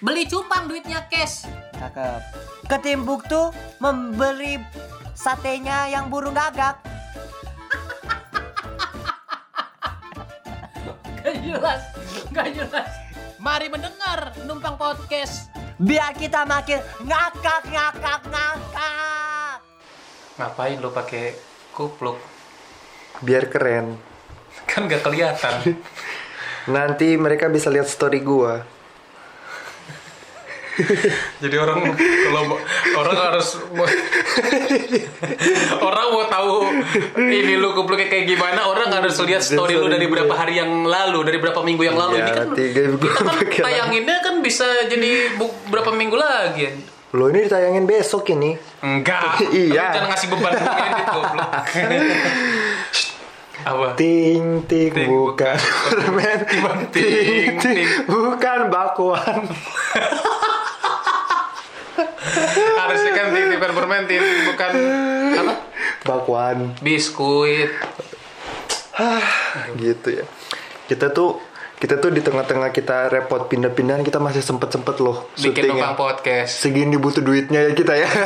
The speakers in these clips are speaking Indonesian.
Beli cupang duitnya cash. Cakep. Ke Timbuktu membeli satenya yang burung gagak. Gak jelas, gak jelas. Mari mendengar numpang podcast. Biar kita makin ngakak ngakak ngakak. Ngapain lu pakai kupluk? Biar keren. Kan gak kelihatan. Nanti mereka bisa lihat story gua. Jadi orang kalau orang harus orang mau tahu ini lu kupluknya kayak gimana, orang harus lihat story lu dari berapa hari yang lalu, dari berapa minggu yang lalu. Ya, ini kan tiga kita kan tayanginnya kan bisa jadi berapa minggu lagi. Lo ini ditayangin besok ini. Enggak. Iya. Jangan ngasih beban goblok. Apa? Ting ting Ting, bukan permen. Ting, ting. bukan bakwan. Harusnya kan ting bukan permen, bukan apa? Bakwan. Biskuit. gitu ya. Kita tuh kita tuh di tengah-tengah kita repot pindah-pindahan kita masih sempet-sempet loh Bikin numpang ya. podcast. Segini butuh duitnya ya kita ya.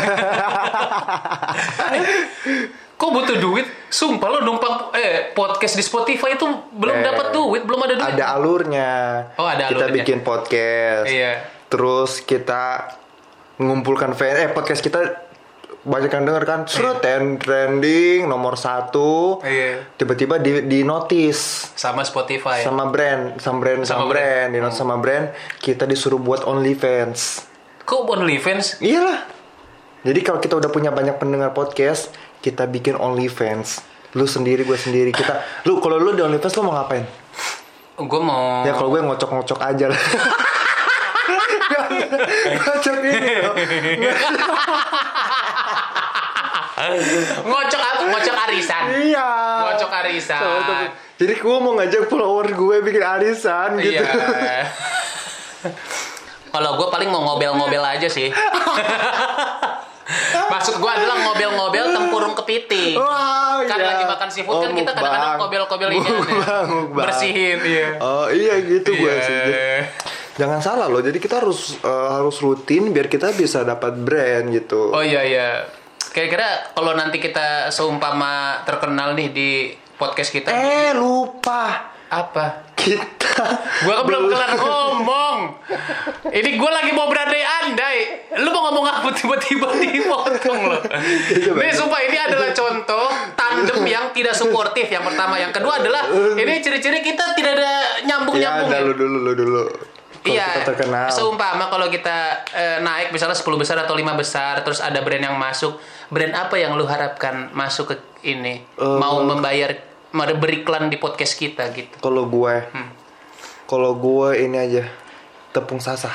Kok butuh duit? Sumpah lo numpang eh podcast di Spotify itu belum Eh, dapat duit, belum ada duit. ada alurnya. Oh, ada Kita alurnya. bikin podcast. Iya. Terus kita mengumpulkan fan eh podcast kita banyak yang denger kan Serut, trend- trending nomor satu Iya. tiba-tiba di, di notice Sama Spotify. sama brand sama brand sama, Sama brand, brand. di notice sama brand kita disuruh buat OnlyFans Kok OnlyFans? iyalah jadi kalau kita udah punya banyak pendengar podcast kita bikin OnlyFans lu sendiri gue sendiri kita lu kalau lu di OnlyFans lu mau ngapain Gue mau Ya kalau gue ngocok-ngocok aja lah. ngocok ini. ngocok apa? Ngocok arisan. Iya. Ngocok arisan. Jadi gue mau ngajak follower gue bikin arisan gitu. Iya. Kalau gue paling mau ngobel-ngobel aja sih. Maksud gue adalah ngobel-ngobel tempurung kepiting. Wah, kan iya. lagi makan seafood kan Oh, kita kadang-kadang ngobel-ngobel ini bersihin iya. Oh iya gitu gue Iya. sih. Jangan salah loh. Jadi kita harus eh, harus rutin biar kita bisa dapat brand gitu. Oh iya iya. Kira-kira kalau nanti kita seumpama terkenal nih di podcast kita Eh lupa apa? kita. Gua kan belum kelar ngomong. Ini gue lagi mau berandai-andai. Lu mau ngomong apa tiba-tiba dipotong lo. Ini sumpah ini adalah contoh tandem yang tidak suportif. Yang pertama, yang kedua adalah ini ciri-ciri kita tidak ada Ya nyambung-nyambung. ada lu dulu lu dulu. Kalau Iya, kita terkenal. seumpama kalau kita eh, naik misalnya 10 besar atau 5 besar, terus ada brand yang masuk, brand apa yang lu harapkan masuk ke ini? Eh. Mau membayar, mau beriklan di podcast kita gitu. Kalau gue, Hmm. kalau gue ini aja tepung sasa.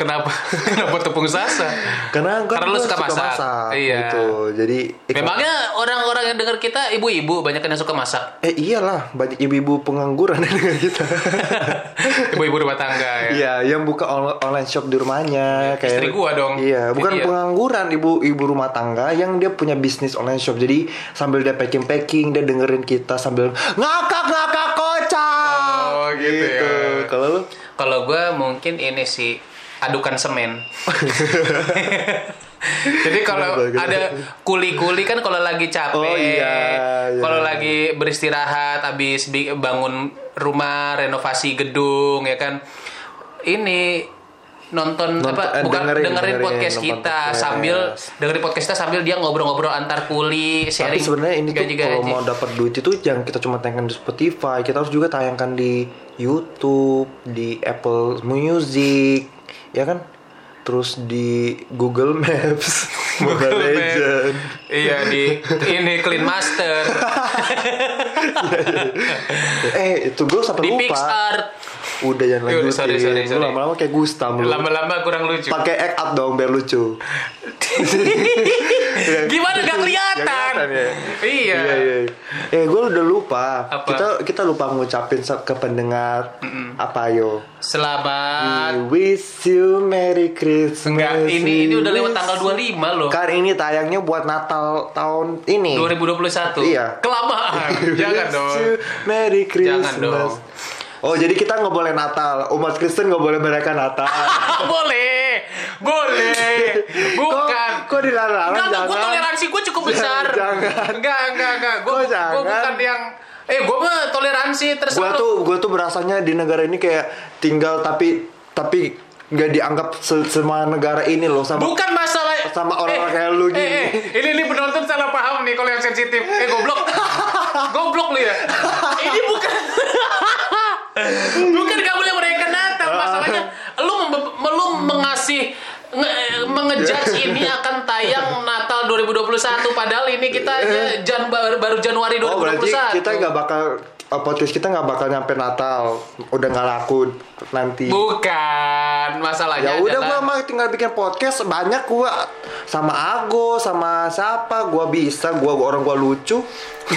Kenapa? Kenapa tepung sasa? Karena kan Karena lu gue suka masak. Iya. gitu. Jadi Memangnya orang-orang yang dengar kita ibu-ibu banyak yang suka masak. eh iyalah banyak ibu-ibu pengangguran yang dengar kita. Ibu-ibu rumah tangga ya. Iya, yang buka on- online shop di rumahnya kayak Istri gua dong. Iya, bukan Iya. pengangguran ibu ibu rumah tangga yang dia punya bisnis online shop. Jadi sambil dia packing packing dia dengerin kita sambil ngakak ngakak kocak. Oh, gitu ya. Kalau lu Kalau gue mungkin ini sih adukan semen. Jadi kalau ada kuli-kuli kan kalau lagi capek, Oh, iya, iya. kalau lagi beristirahat, habis bi- bangun rumah, renovasi gedung, ya kan, ini nonton, Nonton- apa eh, bukan dengerin, dengerin, podcast nonton kita podcast. sambil dengerin podcast kita sambil dia ngobrol-ngobrol antar kuli sharing Tapi sebenarnya ini tuh gaji-gaji. kalau mau dapat duit itu jangan kita cuma tayangkan di Spotify, kita harus juga tayangkan di YouTube, di Apple Music, ya kan? Terus di Google Maps, Google. Legend. Iya di ini Clean Master Eh, itu gue sampai di lupa. PixArt Udah jangan lanjutin. sorry, sorry, Lu sorry. lama-lama kayak Gustam lu. lama-lama kurang lucu. Pakai act up dong biar lucu. Gimana gak kelihatan? ya? Iya. Iya, iya. Eh, gue udah lupa. Apa? Kita kita lupa ngucapin ke pendengar apa yo. Selamat. We wish you Merry Christmas. Enggak, ini ini udah lewat tanggal 25 loh. Kan ini tayangnya buat Natal tahun ini. 2021. Iya. Kelamaan. Jangan dong. Merry Christmas. Jangan dong. Oh jadi kita nggak boleh Natal, umat Kristen nggak boleh merayakan Natal. boleh, boleh. Bukan. Kok, kok dilarang? Enggak, enggak, gue Jangan. toleransi gue cukup besar. Jangan. Enggak, enggak, enggak. Gue jangan? bukan yang Eh, gue mah toleransi terserah. lu. tuh gua tuh berasanya di negara ini kayak tinggal tapi tapi nggak dianggap se- semua negara ini loh sama Bukan masalah sama orang-orang kayak lu eh, gini. eh, ini ini penonton salah paham nih kalau yang sensitif. Eh goblok. goblok lu ya. Ini bukan Bukan gak boleh merayakan Natal. Masalahnya lu lu mengasih nge- mengejudge ini akan tayang Natal 2021 padahal ini kita aja jan baru, baru Januari 2021. Oh berarti kita nggak bakal podcast kita nggak bakal nyampe Natal. Udah nggak laku nanti. Bukan, masalahnya ya udah adalah gua mah tinggal bikin podcast. Banyak gua. Sama Ago sama siapa. Gua bisa gua gua- orang gua lucu.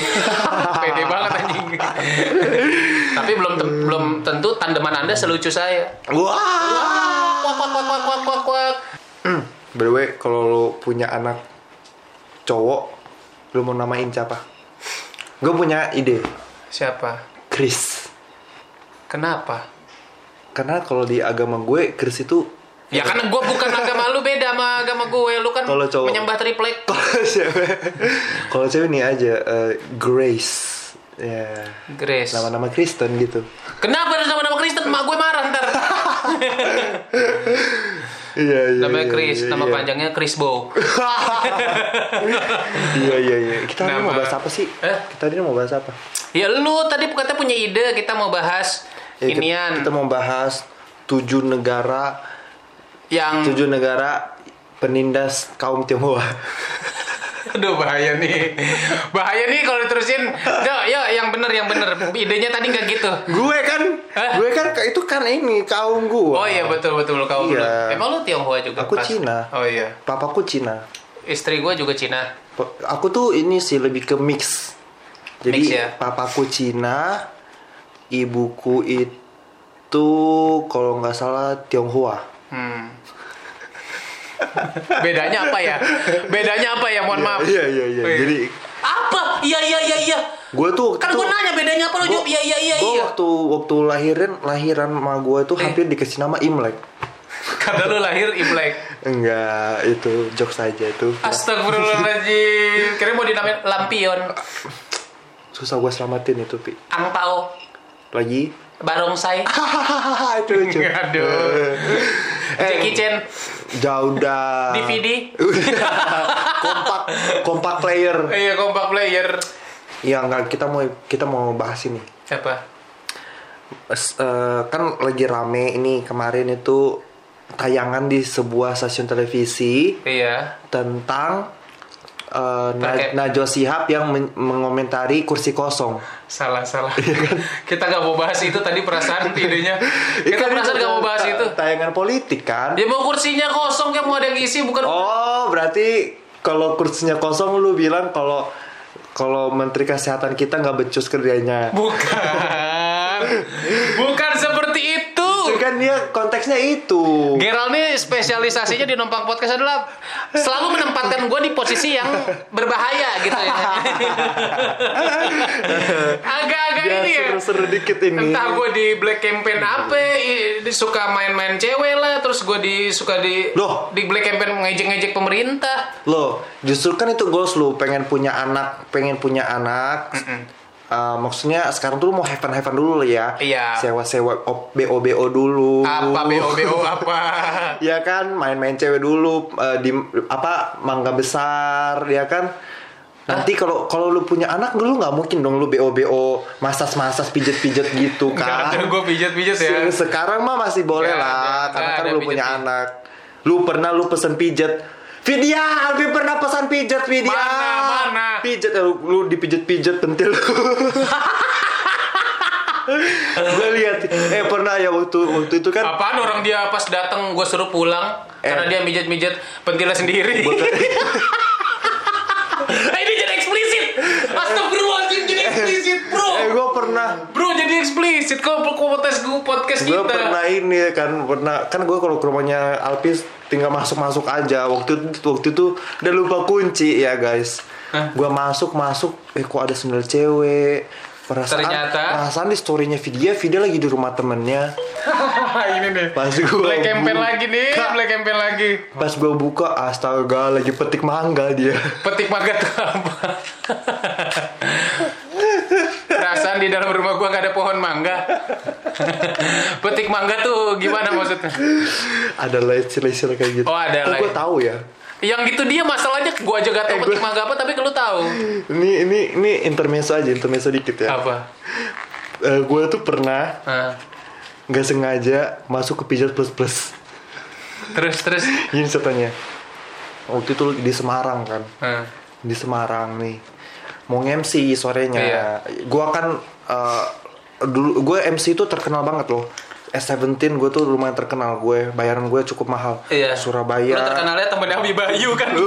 Pede banget anjing. Tapi belum tem- belum tentu tandeman Anda selucu saya. wah. Kuak kuak kuak kuak kuak kuak. Kuak. by the way kalau lu punya anak cowok lu mau namain siapa? Gue punya ide Siapa? Chris Kenapa? karena kalau di agama gue Chris itu Ya karena gue bukan agama lu beda sama agama gue. Lu kan Kalau cowok. menyembah triplek. kalau cewek kalau cewek nih aja eh, Grace ya Grace. nama-nama Kristen gitu Kenapa ada nama-nama Kristen? Mak gue marah ntar. iya iya Namanya iya, Chris, iya, nama iya. panjangnya Chris Bow. iya iya iya kita Nama- mau bahas apa sih Eh? kita tadi mau bahas apa Ya lu tadi katanya punya ide kita mau bahas Ya, kita- inian kita, mau bahas tujuh negara yang tujuh negara penindas kaum Tionghoa Aduh bahaya nih. Bahaya nih kalau diterusin. Nggak, ya yang bener yang bener. Idenya tadi nggak gitu. gue kan Hah? gue kan itu kan ini kaum gue Oh iya betul betul kau Iya. bener. Emang lu Tionghoa juga? Aku Pas- Cina. Oh iya. papaku Cina Istri gue juga Cina. Aku tuh ini sih lebih ke mix jadi Mix ya? papaku Cina ibuku itu kalau nggak salah Tionghoa Hmm. Bedanya apa ya? Bedanya apa ya? Mohon maaf. iya iya iya iya. jadi Apa? Iya iya iya iya. gue tuh Kan gue nanya bedanya apa lu jawab iya iya iya gue iya. waktu waktu lahiran lahiran sama gue tuh Eh. hampir dikasih nama Imlek Karena lu lahir Imlek. enggak itu jokes aja itu Astagfirullahaladzim. Kira mau dinamain lampion. susah gue selamatin itu pi Angpao. lagi Barongsai. itu lucu Aduh. Jackie Chan. Jauh dah DVD. kompak kompak player Iya kompak player. ya enggak kita mau kita mau bahas ini Apa? Es- eh, kan lagi rame ini kemarin itu tayangan di sebuah stasiun televisi Iya. tentang Terkait- Najwa Shihab yang men- mengomentari kursi kosong. Salah salah. Kita nggak mau bahas itu tadi perasaan idenya. Kita Kan perasaan nggak mau bahas itu. Tayangan politik kan? Dia mau kursinya kosong kayak mau ada yang isi bukan? Oh, berarti kalau kursinya kosong lu bilang kalau kalau Menteri Kesehatan kita nggak becus kerjanya. Bukan. Bukan kan dia konteksnya itu. Geral nih spesialisasinya di Numpang Podcast adalah selalu menempatkan gue di posisi yang berbahaya gitu ya. Agak-agak Dia ini ya. seru-seru dikit ini. Entah gue di black campaign apa, suka main-main cewek lah, terus gue di suka di Loh. di black campaign ngejek-ngejek pemerintah. Loh, justru kan itu goals lu pengen punya anak, pengen punya anak. Uh, maksudnya sekarang tuh mau heaven heaven dulu ya. Iya. Sewa-sewa BO BO dulu. Apa BO BO apa? ya kan, main-main cewek dulu uh, di apa mangga besar, ya kan. Nanti kalau kalau lu punya anak lu nggak mungkin dong lu BO BO masas-masas pijet-pijet gitu Gak kan. ada gue pijat-pijat ya. Se- Sekarang mah masih boleh Nggak lah, ada, karena kan lu punya pijet-pijet. anak. Lu pernah lu pesen pijet. Vidya, Albi pernah pesan pijet Vidya. Mana, mana? Pijet, eh, lu, lu dipijet-pijet pentil. gue lihat, eh pernah ya waktu waktu itu kan. Apaan orang dia pas datang gue suruh pulang Eh. karena dia mijat-mijat pentilnya sendiri. Eh, ini jadi eksplisit. Astagfirullahaladzim jadi eksplisit, bro. Eh gue pernah, Bro jadi eksplisit kok podcast gue podcast gue kita. pernah ini kan pernah kan gue kalau ke rumahnya Alpis tinggal masuk masuk aja waktu itu waktu itu udah lupa kunci ya guys Hah? gue masuk masuk eh kok ada sendal cewek perasaan Ternyata- perasaan di storynya Vidya Vidya lagi di rumah temennya ini nih. pas gua Black campaign lagi nih, black campaign lagi. pas gua buka astaga lagi petik mangga dia Petik mangga tuh apa? Perasaan di dalam rumah gua gak ada pohon mangga. Petik mangga tuh gimana maksudnya? ada laser-laser kayak gitu Oh, ada oh, gua tahu ya Yang gitu dia masalahnya gua aja gak tau Eh, petik gua- mangga apa tapi lu tahu. ini ini ini intermezzo aja intermezzo dikit ya Apa? Eh, gua tuh pernah Nah, nggak sengaja masuk ke pijat plus plus terus terus. ini ceritanya waktu itu di Semarang kan di Semarang nih mau MC sorenya Iya. gua kan eh, dulu gue MC itu terkenal banget loh S17 gue tuh lumayan terkenal gue bayaran gue cukup mahal Iya. Surabaya Lu terkenalnya temennya Abi Bayu kan?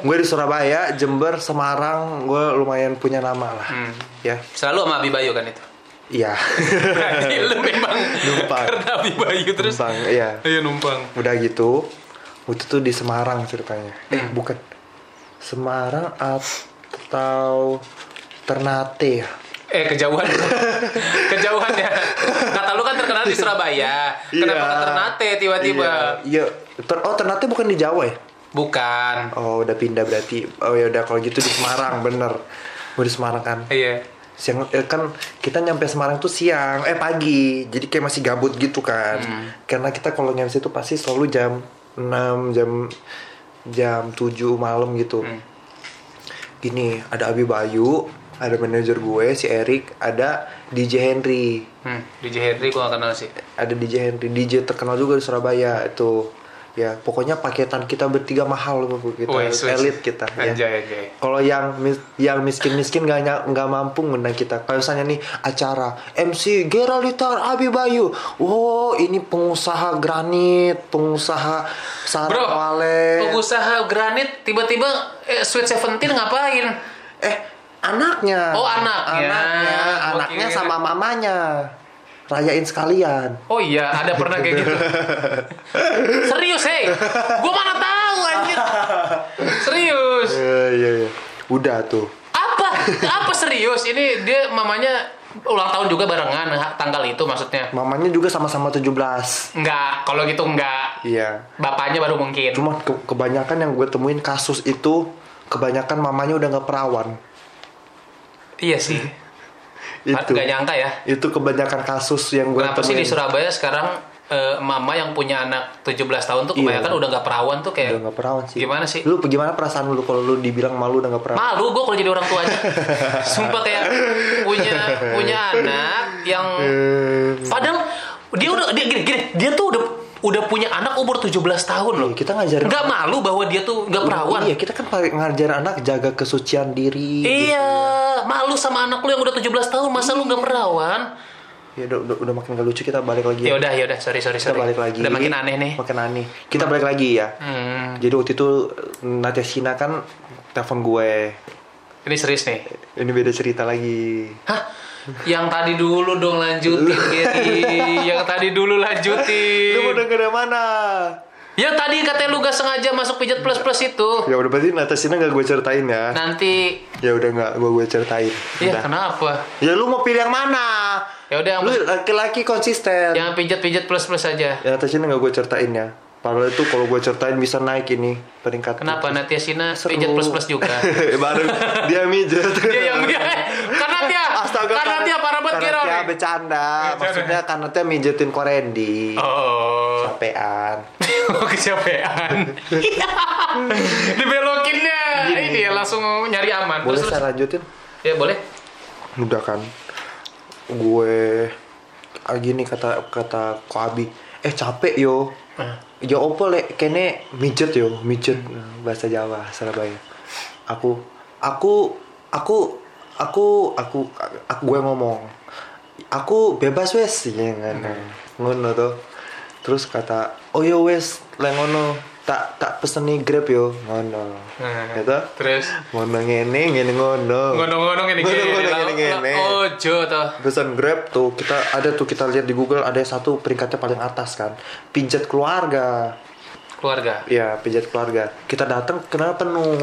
gue di Surabaya Jember Semarang gue lumayan punya nama lah Hmm. ya Selalu sama Abi Bayu kan itu. iya Berarti lu memang Numpang. karena Abi Bayu terus. Numpang, iya Iya numpang. udah gitu waktu itu di Semarang ceritanya eh Hmm. bukan Semarang atau Ternate ya Eh kejauhan Kejauhan ya Kata lu kan terkenal di Surabaya Kenapa Iya. ke Ternate tiba-tiba Iya, iya. Ter- oh Ternate bukan di Jawa ya? Bukan Oh udah pindah berarti. Oh ya udah kalau gitu di Semarang bener. Gue di Semarang kan. Iya Siang eh, kan kita nyampe Semarang tuh siang, eh pagi. Jadi kayak masih gabut gitu kan. Hmm. Karena kita kalau nyampe situ pasti selalu jam 6 jam jam 7 malam gitu. Hmm. Gini, ada Abi Bayu, ada manajer gue si Erik, ada DJ Henry. hmm, DJ Henry gua gak kenal sih ada DJ Henry DJ terkenal juga di Surabaya itu ya pokoknya paketan kita bertiga mahal kita Wes, wes. elit kita ya. Anjay anjay kalau yang yang miskin miskin ny- nggak mampu ngundang kita. Kalau misalnya nih acara MC Geralitar Abi Bayu wow ini pengusaha granit pengusaha Bro walet Pengusaha granit Tiba-tiba eh, Sweet Seventeen ngapain? Eh anaknya. Oh, anaknya. anaknya anaknya sama mamanya rayain sekalian Oh iya ada pernah kayak gitu Serius hei Gua mana tahu anjir Serius Iya iya iya. Udah tuh. Apa? Apa serius? Ini dia mamanya ulang tahun juga barengan tanggal itu maksudnya. Mamanya juga sama-sama 17. Enggak, kalau gitu enggak. Iya. Bapaknya baru mungkin. Cuma ke- kebanyakan yang gue temuin kasus itu kebanyakan mamanya udah nggak perawan. Iya sih. Itu. Gak nyangka ya. Itu kebanyakan kasus yang gue Kenapa sih di Surabaya sekarang eh, mama yang punya anak 17 tahun tuh Iya. kebanyakan udah nggak perawan tuh kayak Udah nggak perawan sih. Gimana sih? Lu gimana perasaan lu kalau lu dibilang malu udah nggak perawan? malu gue kalau jadi orang tuanya. Sumpah kayak punya punya anak yang Eh, padahal dia udah dia gini, gini dia tuh udah udah punya anak umur 17 tahun loh. Iya, kita ngajarin Nggak malu bahwa dia tuh nggak perawan. Iya, kita kan paling ngajar anak jaga kesucian diri. Iya, malu sama anak lu yang udah 17 tahun, masa lu nggak perawan? Ya udah, udah, udah makin gak lucu kita balik lagi. Ya udah, ya udah, sorry sorry Kita sorry. balik lagi. Udah makin aneh nih. Makin aneh. Kita balik lagi ya. Hmm, Jadi waktu itu Natia Sina kan telepon gue. ini serius nih. Ini beda cerita lagi. Hah? Yang tadi dulu dong lanjutin, Gary. Yang tadi dulu lanjutin. Lu mau denger yang mana? Yang tadi katanya lu gak sengaja masuk pijat plus plus itu. Ya udah berarti Sina gak gue ceritain ya. Nanti, Ya udah nggak gue gue ceritain. ya Udah. kenapa? Ya lu mau pilih yang mana? Ya udah yang, Lu laki-laki konsisten. yang pijat pijat plus plus aja. Ya Sina gak gue ceritain ya. Padahal itu kalau gue ceritain bisa naik ini peringkat. Kenapa Natia Sina pijat plus plus juga? Baru dia mijet. dia yang dia Astaga, karena dia parah banget karena Kiro. dia bercanda. Maksudnya karena dia mijetin korendi. Oh. Capean. Oh, kecapean. Dibelokinnya. Ini ya langsung nyari aman. Boleh terus, terus. saya lanjutin? Ya boleh. Udah kan. Gue ah, gini kata kata ko Abi, eh capek yo. Ya opo lek kene mijet yo, mijet bahasa Jawa Surabaya. Aku aku aku aku aku, aku gue ngomong. Aku bebas wes ya kan. Ngono tuh. Terus kata, "Oh yo wes, lek ngono tak tak peseni Grab yo." Ngono. Nah, Gitu. Terus Ngono ngene, ngene ngono. ngono-ngono gini gini. Ngono-ngono gini-gini. Ojo toh. pesan Grab tuh kita ada tuh kita lihat di Google ada satu peringkatnya paling atas kan pijat keluarga Keluarga. ya pijat keluarga kita datang kenapa penuh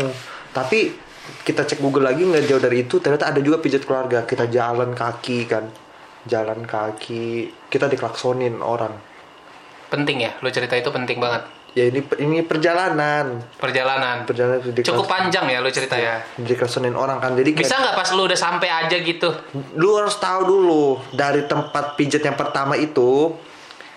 tapi kita cek Google lagi nggak jauh dari itu ternyata ada juga pijat keluarga kita jalan kaki kan jalan kaki kita diklaksonin orang Penting ya, lo cerita itu penting banget. ya ini ini perjalanan Perjalanan. perjalanan Cukup panjang ya lo cerita ya. diklaksonin orang kan jadi Bisa nggak pas lo udah sampai aja gitu? lu harus tahu dulu dari tempat pijat yang pertama itu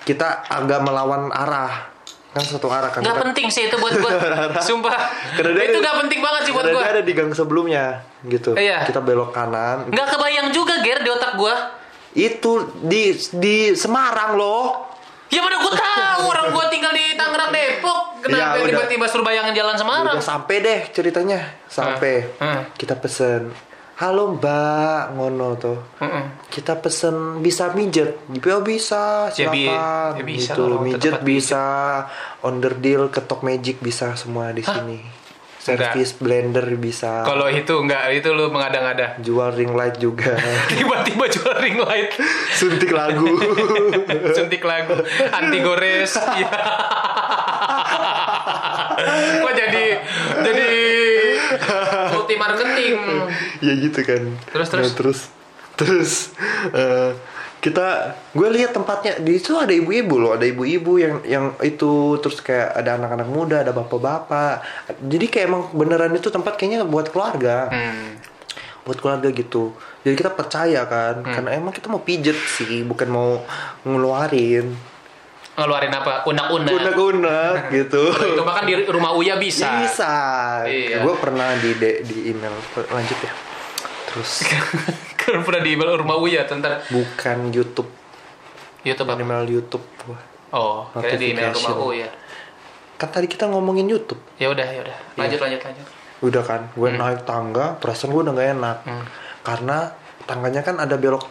kita agak melawan arah kan satu arah kan Nggak Kita- penting sih itu buat gue. Sumpah. Karena itu nggak penting banget sih buat gue. ada di gang sebelumnya gitu Iya. kita belok kanan Nggak kebayang juga Ger di otak gue. itu di di Semarang loh Ya mana gue tahu orang gue tinggal di Tangerang Depok. Kenapa Ya, tiba-tiba suruh bayangin jalan Semarang? udah sampai deh ceritanya sampai Hmm. kita pesen halo mbak. Ngono tuh Mm-mm. kita pesen bisa mijet. Oh bisa. Ya, bi- ya bisa gitu. mijet bisa. Onderdil ketok magic bisa semua di sini. Service blender bisa. Kalau itu nggak, itu lu mengada-ngada. jual ring light juga. Tiba-tiba jual ring light, suntik lagu. Suntik lagu, anti gores. Iya. Kok jadi ya gitu kan Terus, terus? Nah, terus terus eh, kita gue lihat tempatnya di situ ada ibu-ibu loh ada ibu-ibu yang yang itu terus kayak ada anak-anak muda ada bapak-bapak jadi kayak emang beneran itu tempat kayaknya buat keluarga Hmm. buat keluarga gitu jadi kita percaya kan karena emang kita mau pijet sih bukan mau ngeluarin Ngeluarin apa? Unak-unak. unak-unak gitu Itu bahkan di rumah Uya bisa. bisa Iya. gue pernah di de- di email lanjut ya terus kan pernah di email rumah Uya tentang bukan YouTube YouTube apa? email YouTube gua. Oh, kira di email rumah. Uya. kan tadi kita ngomongin YouTube Ya udah, ya udah. Lanjut, Iya. lanjut, lanjut. udah kan gue naik tangga perasaan gue udah gak enak karena tangganya kan ada belok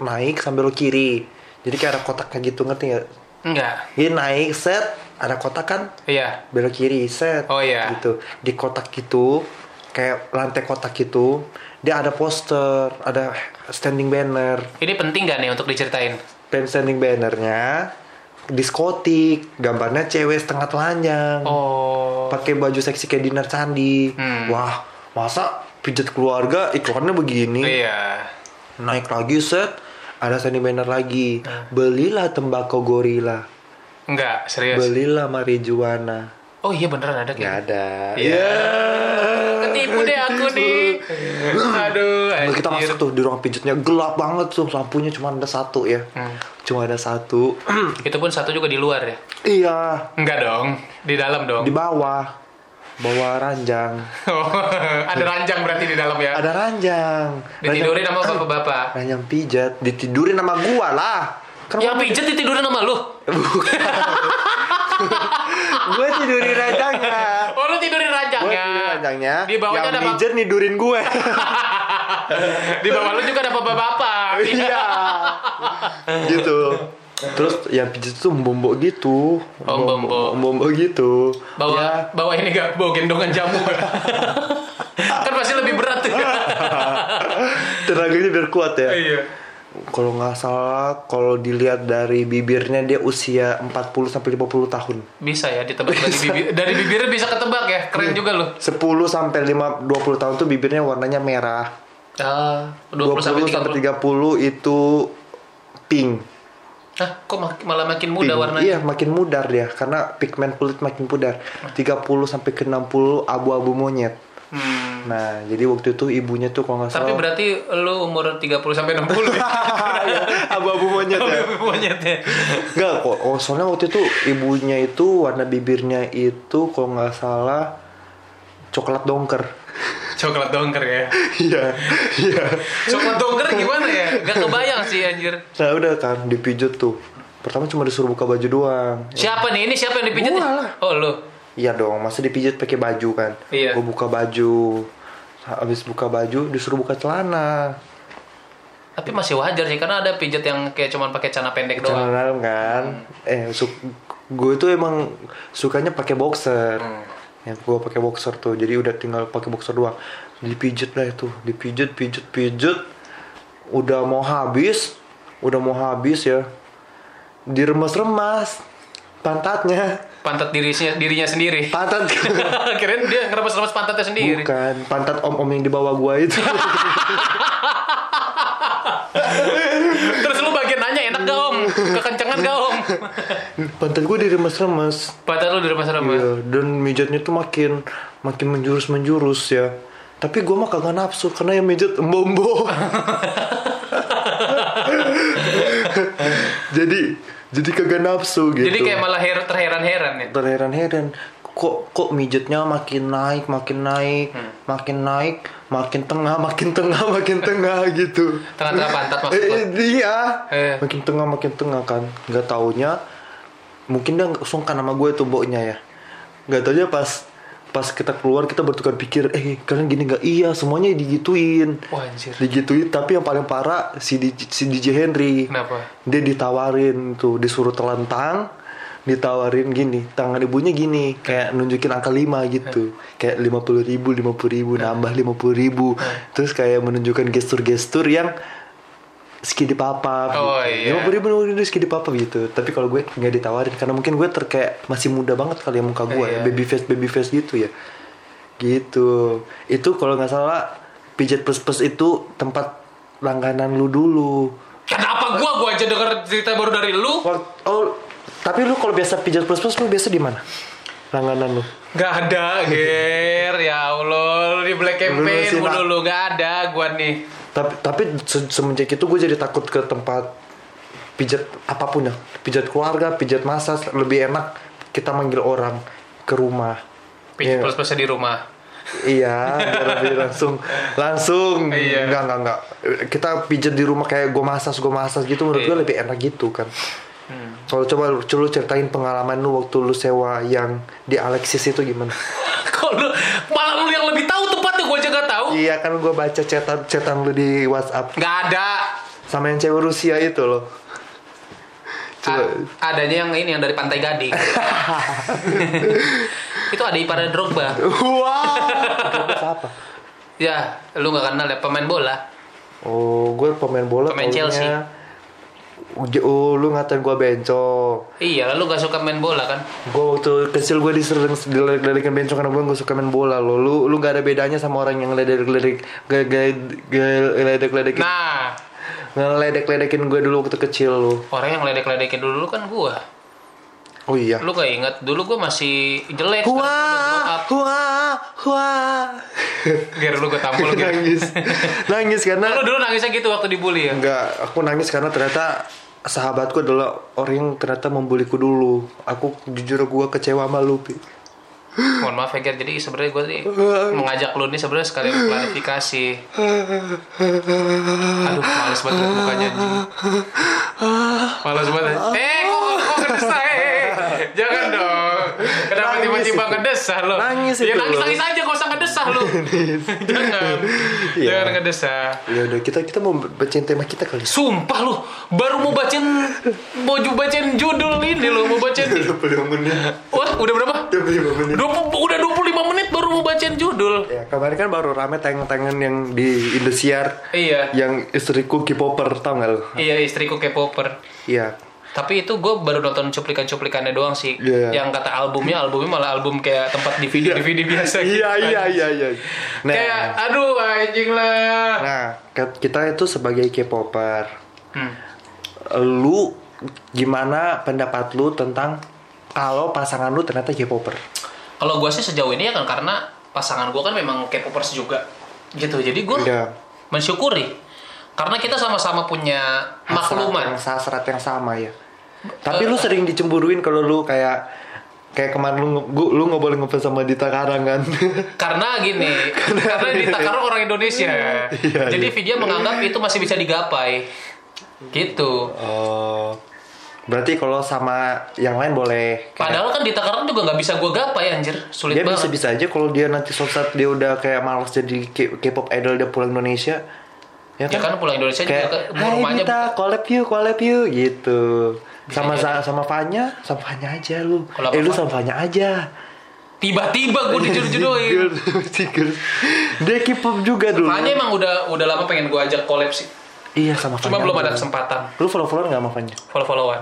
naik sambil kiri jadi kayak ada kotaknya gitu ngerti nggak Enggak. Ini naik set ada kotak kan Iya. belok kiri set Oh, iya. gitu di kotak gitu kayak lantai kotak gitu dia ada poster ada standing banner Ini penting gak nih untuk diceritain? dan standing bannernya diskotik gambarnya cewek setengah telanjang Oh. pakai baju seksi kayak dinner candi Hmm. wah masa pijat keluarga iklannya begini Iya. naik lagi set ada standing banner lagi Hmm. belilah tembakau gorila Enggak, serius. belilah marijuana Oh iya beneran ada kayak ada Iya. Ketipu deh aku nih. Aduh, Nah, kita anjir. masuk tuh di ruang pijatnya gelap banget tuh lampunya cuma ada satu ya Hmm. cuma ada satu Itu pun satu juga di luar ya? iya Enggak dong, di dalam dong. di bawah bawah ranjang Oh, ada ranjang berarti di dalam ya? ada ranjang Ditidurin sama bapak-bapak. ranjang pijat ditidurin sama gua lah kan Yang pijet ditidurin sama lu? gue tidurin ranjangnya Oh lu tidurin gue ranjangnya? tidurin ranjangnya Di bawahnya yang ada pijat nidurin gue Di bawah lu juga ada bapak-bapak. iya gitu terus yang pijat tuh mbombo gitu Oh, mbombo gitu Bawa ya bawa ini gak? Bawa gendongan jamu gak? kan pasti lebih berat tuh. tenaganya biar kuat ya Iya. Kalau nggak salah kalau dilihat dari bibirnya dia usia 40 sampai 50 tahun Bisa ya ditebak dari bibir dari bibirnya bisa ketebak ya. Keren juga lu. 10 sampai 5 20 tahun tuh bibirnya warnanya merah Ah, 20, 20 sampai 30. 30 itu pink Hah, kok mak- malah makin muda Pink. warnanya? Iya, makin mudar dia karena pigmen kulit makin pudar. 30 sampai ke 60 abu-abu monyet. Hmm. Nah, jadi waktu itu ibunya tuh kalau nggak Tapi salah berarti lu umur 30 sampai 60 ya? Iya, abu-abu monyet ya. Monyetnya. Enggak kok. Oh, soalnya waktu itu ibunya itu warna bibirnya itu kalau nggak salah coklat dongker. Coklat dongker ya. Iya, iya. Coklat dongker gimana ya? Gak kebayang sih anjir. Nah, udah kan dipijut tuh. Pertama cuma disuruh buka baju doang. Siapa nih? Ini siapa yang dipijit? Gua lah. Oh, lu. Iya dong, masa dipijit pakai baju kan? Iya. Gue buka baju. Habis buka baju disuruh buka celana. Tapi masih wajar sih karena ada pijat yang kayak cuman pakai celana pendek celana doang. dalam kan eh su- gue tuh emang sukanya pakai boxer Hmm. ya gue pakai boxer tuh jadi udah tinggal pakai boxer doang dipijet lah itu dipijet pijet pijet udah mau habis udah mau habis ya diremas-remas pantatnya Pantat dirinya dirinya sendiri. pantat Kirain dia ngeremes-remes pantatnya sendiri. bukan pantat om-om yang di bawah gua itu Terus lu bagian nanya enak gak om? Kekencengan gak om? pantat gua diremes-remes Pantat lu diremes-remes. Iya, dan mijatnya tuh makin makin menjurus menjurus ya. Tapi gua mah kagak nafsu karena yang mijat embo-embo. jadi jadi kagak nafsu gitu. Jadi kayak malah her terheran-heran ya. terheran-heran kok kok mijatnya makin naik makin naik Hmm. makin naik makin tengah makin tengah makin tengah gitu Tengah-tengah pantat maksud eh, eh, iya Eh. makin tengah makin tengah kan nggak taunya mungkin dia sungkan sama gue tuh baunya ya nggak taunya pas pas kita keluar kita bertukar pikir eh kalian gini nggak? Iya semuanya digituin. Wah anjir. digituin tapi yang paling parah si DJ, si DJ Henry. Kenapa? dia ditawarin tuh disuruh telentang ditawarin gini tangan ibunya gini kayak nunjukin angka 5 gitu. Kayak lima puluh ribu lima ribu nambah lima ribu. Terus kayak menunjukkan gestur-gestur yang skidi papa Oh, iya. ribu ribu skidi papa gitu tapi kalau gue nggak ditawarin karena mungkin gue terkayak masih muda banget kali ya muka gue ya Iya. baby face baby face gitu ya gitu itu kalau nggak salah pijat plus plus itu tempat langganan lu dulu Kenapa gua gua aja denger cerita baru dari lu? Oh, tapi lu kalau biasa pijat plus plus lu biasa di mana? Langganan lu. Gak ada, Ger. Ya Allah, lu di black campaign mulu lu gak ada gua nih. Tapi tapi se- semenjak itu gue jadi takut ke tempat pijat apa pun ya. Pijat keluarga, pijat massage lebih enak kita manggil orang ke rumah. Pijat Iya. plus plusnya di rumah. Iya, biar lebih langsung langsung Iya. enggak enggak enggak. Kita pijat di rumah kayak gue massage, gue massage gitu menurut gue Iya. Hmm. lebih enak gitu kan. Kalau coba coba lu ceritain pengalaman lu waktu lu sewa yang di Alexis itu gimana? Kok lu malah lu yang lebih tahu tempatnya gua aja gak tahu. Iya kan gue baca chatan chatan lu di WhatsApp Gak ada. sama yang cewek Rusia itu loh. Coba. A- adanya yang ini yang dari Pantai Gading. itu ada ipar Drogba. Wow. Itu apa? Ya, lu gak kenal ya pemain bola. Oh, gue pemain bola. Pemain taunya- Chelsea. Oh, lu ngatain gue bencong. Iya, lu gak suka main bola kan? Gue waktu kecil gue disering diledek-ledekin bencong karena gue gak suka main bola lo. Lu lu gak ada bedanya sama orang yang ledek-ledek ledek-ledekin Nah, ngeledek-ledekin gue dulu waktu kecil lu. orang yang ledek-ledekin dulu kan gua. Oh iya. Lu gak inget dulu gua masih jelek. gua wah, wah. Ger lu gue tampol Ger. nangis, nangis karena Lu dulu nangisnya gitu waktu dibully ya? Enggak, aku nangis karena ternyata sahabatku adalah orang yang ternyata membuliku dulu. Aku jujur gua kecewa sama lu, Pi. Mohon maaf ya Ger, jadi sebenarnya gue nih mengajak lu nih sebenarnya sekalian klarifikasi. Aduh, males banget mukanya anjing. Males banget. Eh, Nangis itu. ngedesah lo? Nangis Ya itu nangis lo. nangis aja, gak usah ngedesah lo. Jangan. Iya. Jangan ngedesah. Ya udah, kita kita mau bacain tema kita kali. Sumpah lu, baru mau bacain mau bacain judul ini lo, mau bacain 25 menit. Wah, udah berapa? 25 menit. 20, udah 25 menit baru mau bacain judul. Ya, kemarin kan baru rame tangan-tangan yang di Indosiar. Iya. Yang istriku K-popper, tau gak lu? Iya, istriku K-popper. Iya. Tapi itu gue baru nonton cuplikan-cuplikannya doang sih. Iya. Yang kata albumnya, albumnya malah album kayak tempat DVD DVD biasa gitu. Iya, iya, iya, iya. Nah, Kayak aduh anjing lah. nah, kita itu sebagai K-popper. Hmm. Lu gimana pendapat lu tentang kalau pasangan lu ternyata K-popper? Kalau gue sih sejauh ini ya kan karena pasangan gue kan memang K-popers juga. Gitu. Jadi gue Iya. mensyukuri karena kita sama-sama punya hasrat makluman. yang hasrat yang sama ya. Tapi lu sering dicemburuin kalau lu kayak kayak kemarin lu gua, lu nggak boleh ngefans sama Dita Karang kan? Karena gini, karena di Takarong orang Indonesia. Iya, Jadi iya. Vidya menganggap itu masih bisa digapai. Gitu. oh. Berarti kalau sama yang lain boleh. Kayak- Padahal kan di Takarong juga nggak bisa gue gapai anjir. Sulit dia banget. bisa bisa aja kalau dia nanti suatu saat dia udah kayak malas jadi K-pop idol dia pulang Indonesia. Ya kan pulang Indonesia juga kayak ke Hai rumahnya Dita, collab yuk, collab yuk gitu. Sama sama sama Fanya, sama Fanya aja lu. Collab eh lu sama Fanya aja. tiba-tiba gue dijodoh-jodohin. Girl, Dia K-pop juga dulu. Fanya emang udah udah lama pengen gue ajak collab sih. Iya sama Cuma Fanya belum aja. ada kesempatan. Lu follow-followan gak sama Fanya? Follow-followan.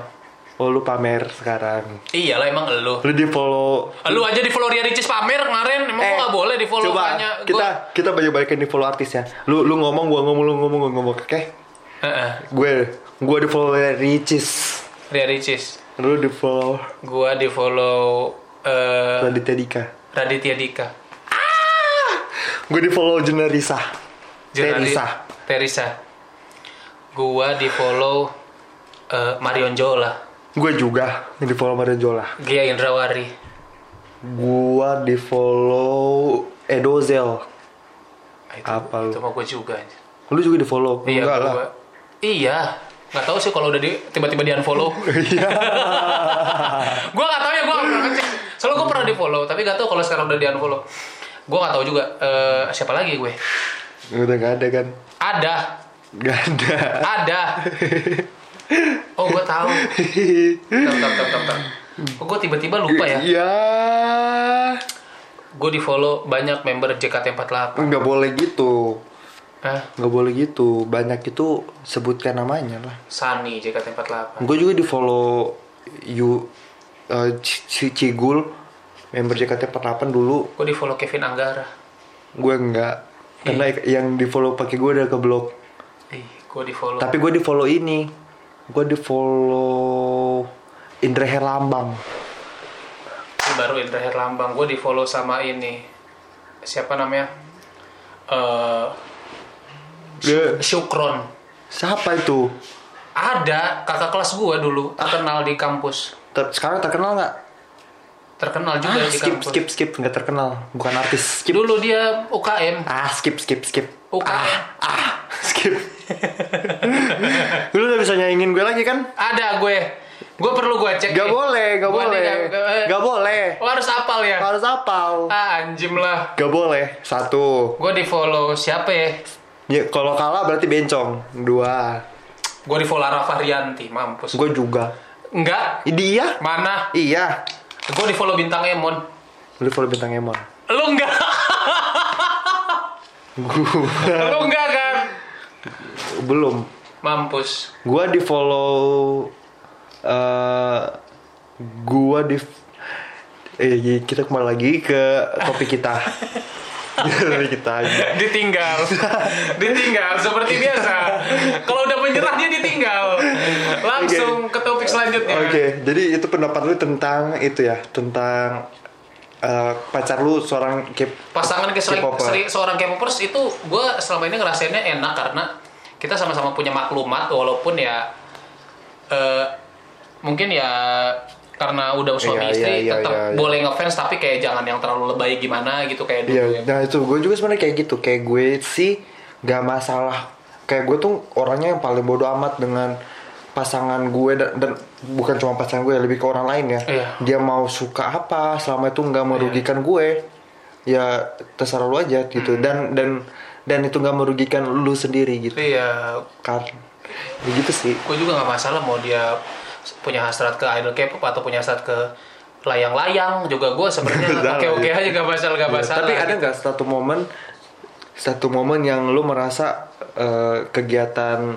Oh lu pamer sekarang. Iyalah emang elu. Lu di follow. Lu aja di follow Ria Ricis pamer kemarin, emang gua gak boleh di follow Eh, Coba makanya kita gua- kita banyak-banyakin di follow artisnya. Lu lu ngomong gua ngomong lu ngomong gua ngomong. Oke? Heeh. Gue gue di follow Ricis. Ria Ricis. Lu di follow Gua di follow eh Raditya Dika. Raditya Dika. Gue di follow Jenerisa. Jurnali- Teresa. Teresa. Gua di follow eh, Marion Jola. Gue juga di follow Mario Jola. Gia Indrawari. Gua di follow Edozel. Ah, Itu, Apa lu? Itu mah gua juga. Lu juga di follow? Iya, Enggak lah. gua. Iya. Nggak tahu sih kalau udah di tiba-tiba di unfollow. Iya. gua nggak tahu ya gua nggak pernah ngecek. Soalnya gua pernah di follow, tapi nggak tahu kalau sekarang udah di unfollow. Gua nggak tahu juga eh, siapa lagi gue. Udah gak ada kan? Ada, Gak ada. ada. Oh, gua tahu. Bentar, bentar, bentar. Kok gua tiba-tiba lupa ya? Iya. Gue di follow banyak member JKT48. Nggak boleh gitu. Ah, Nggak boleh gitu. Banyak itu sebutkan namanya lah. Sunny JKT48. Gue juga di follow you eh, C- C- Cigul member JKT48 dulu. Gue di follow Kevin Anggara. Gue enggak. Karena yang di follow pakai gue udah ke blok. Ih, gue di follow. Tapi gue di follow ini. Gue di follow Indra Herlambang. Ini baru Indra Herlambang. Gue di follow sama ini. Siapa namanya? Eh Dia- Syukron. Siapa itu? Ada kakak kelas gue dulu terkenal di kampus. Ter- sekarang terkenal nggak? Terkenal juga Ah, di skip, kampus. skip, skip, nggak terkenal, bukan artis. Skip. Dulu dia UKM. Ah, skip, skip, skip. UKM. Ah, skip. Lu udah bisa nyaingin gue lagi kan? Ada gue. Gue perlu gue cek. Gak nih. boleh, gak Gua boleh. gak- gak- Gak boleh. Oh, harus apal ya? Harus apal. Ah, anjim lah. Gak boleh. Satu. Gue di follow siapa ya? Ya, kalau kalah berarti bencong. Dua. Gue di follow Rafa Rianti, mampus. Gue juga. Enggak. Dia? Mana? Iya. Gue di follow bintang Emon. Lu follow bintang Emon. Lu enggak. Lu enggak kan? Belum. Mampus. Gua di follow eh gua di eh kita kembali lagi ke topik kita. Topik kita. Ditinggal. Ditinggal seperti biasa. Kalau udah menyerah dia ditinggal. Langsung ke topik selanjutnya. Oke, jadi itu pendapat lu tentang itu ya, tentang eh, pacar lu seorang K Pasangan ke seri- seorang K-popers itu gue selama ini ngerasainnya enak karena kita sama-sama punya maklumat walaupun ya eh, mungkin ya karena udah suami Iya, istri iya, iya, tetap iya, iya. boleh ngefans tapi kayak jangan yang terlalu lebay gimana gitu kayak dulu Iya, ya. nah itu gue juga sebenarnya kayak gitu. Kayak gue sih gak masalah. Kayak gue tuh orangnya yang paling bodoh amat dengan pasangan gue dan, dan bukan cuma pasangan gue lebih ke orang lain ya. Iya. Dia mau suka apa selama itu nggak merugikan gue, ya terserah lu aja gitu. Hmm. Dan dan dan itu nggak merugikan lu sendiri gitu. Iya, Kan, begitu sih. gue juga nggak masalah mau dia punya hasrat ke idol K-pop atau punya hasrat ke layang-layang juga gue sebenarnya oke-oke aja gak masalah gak Iya, masalah. Tapi ada gitu. nggak satu momen satu momen yang lu merasa eh, kegiatan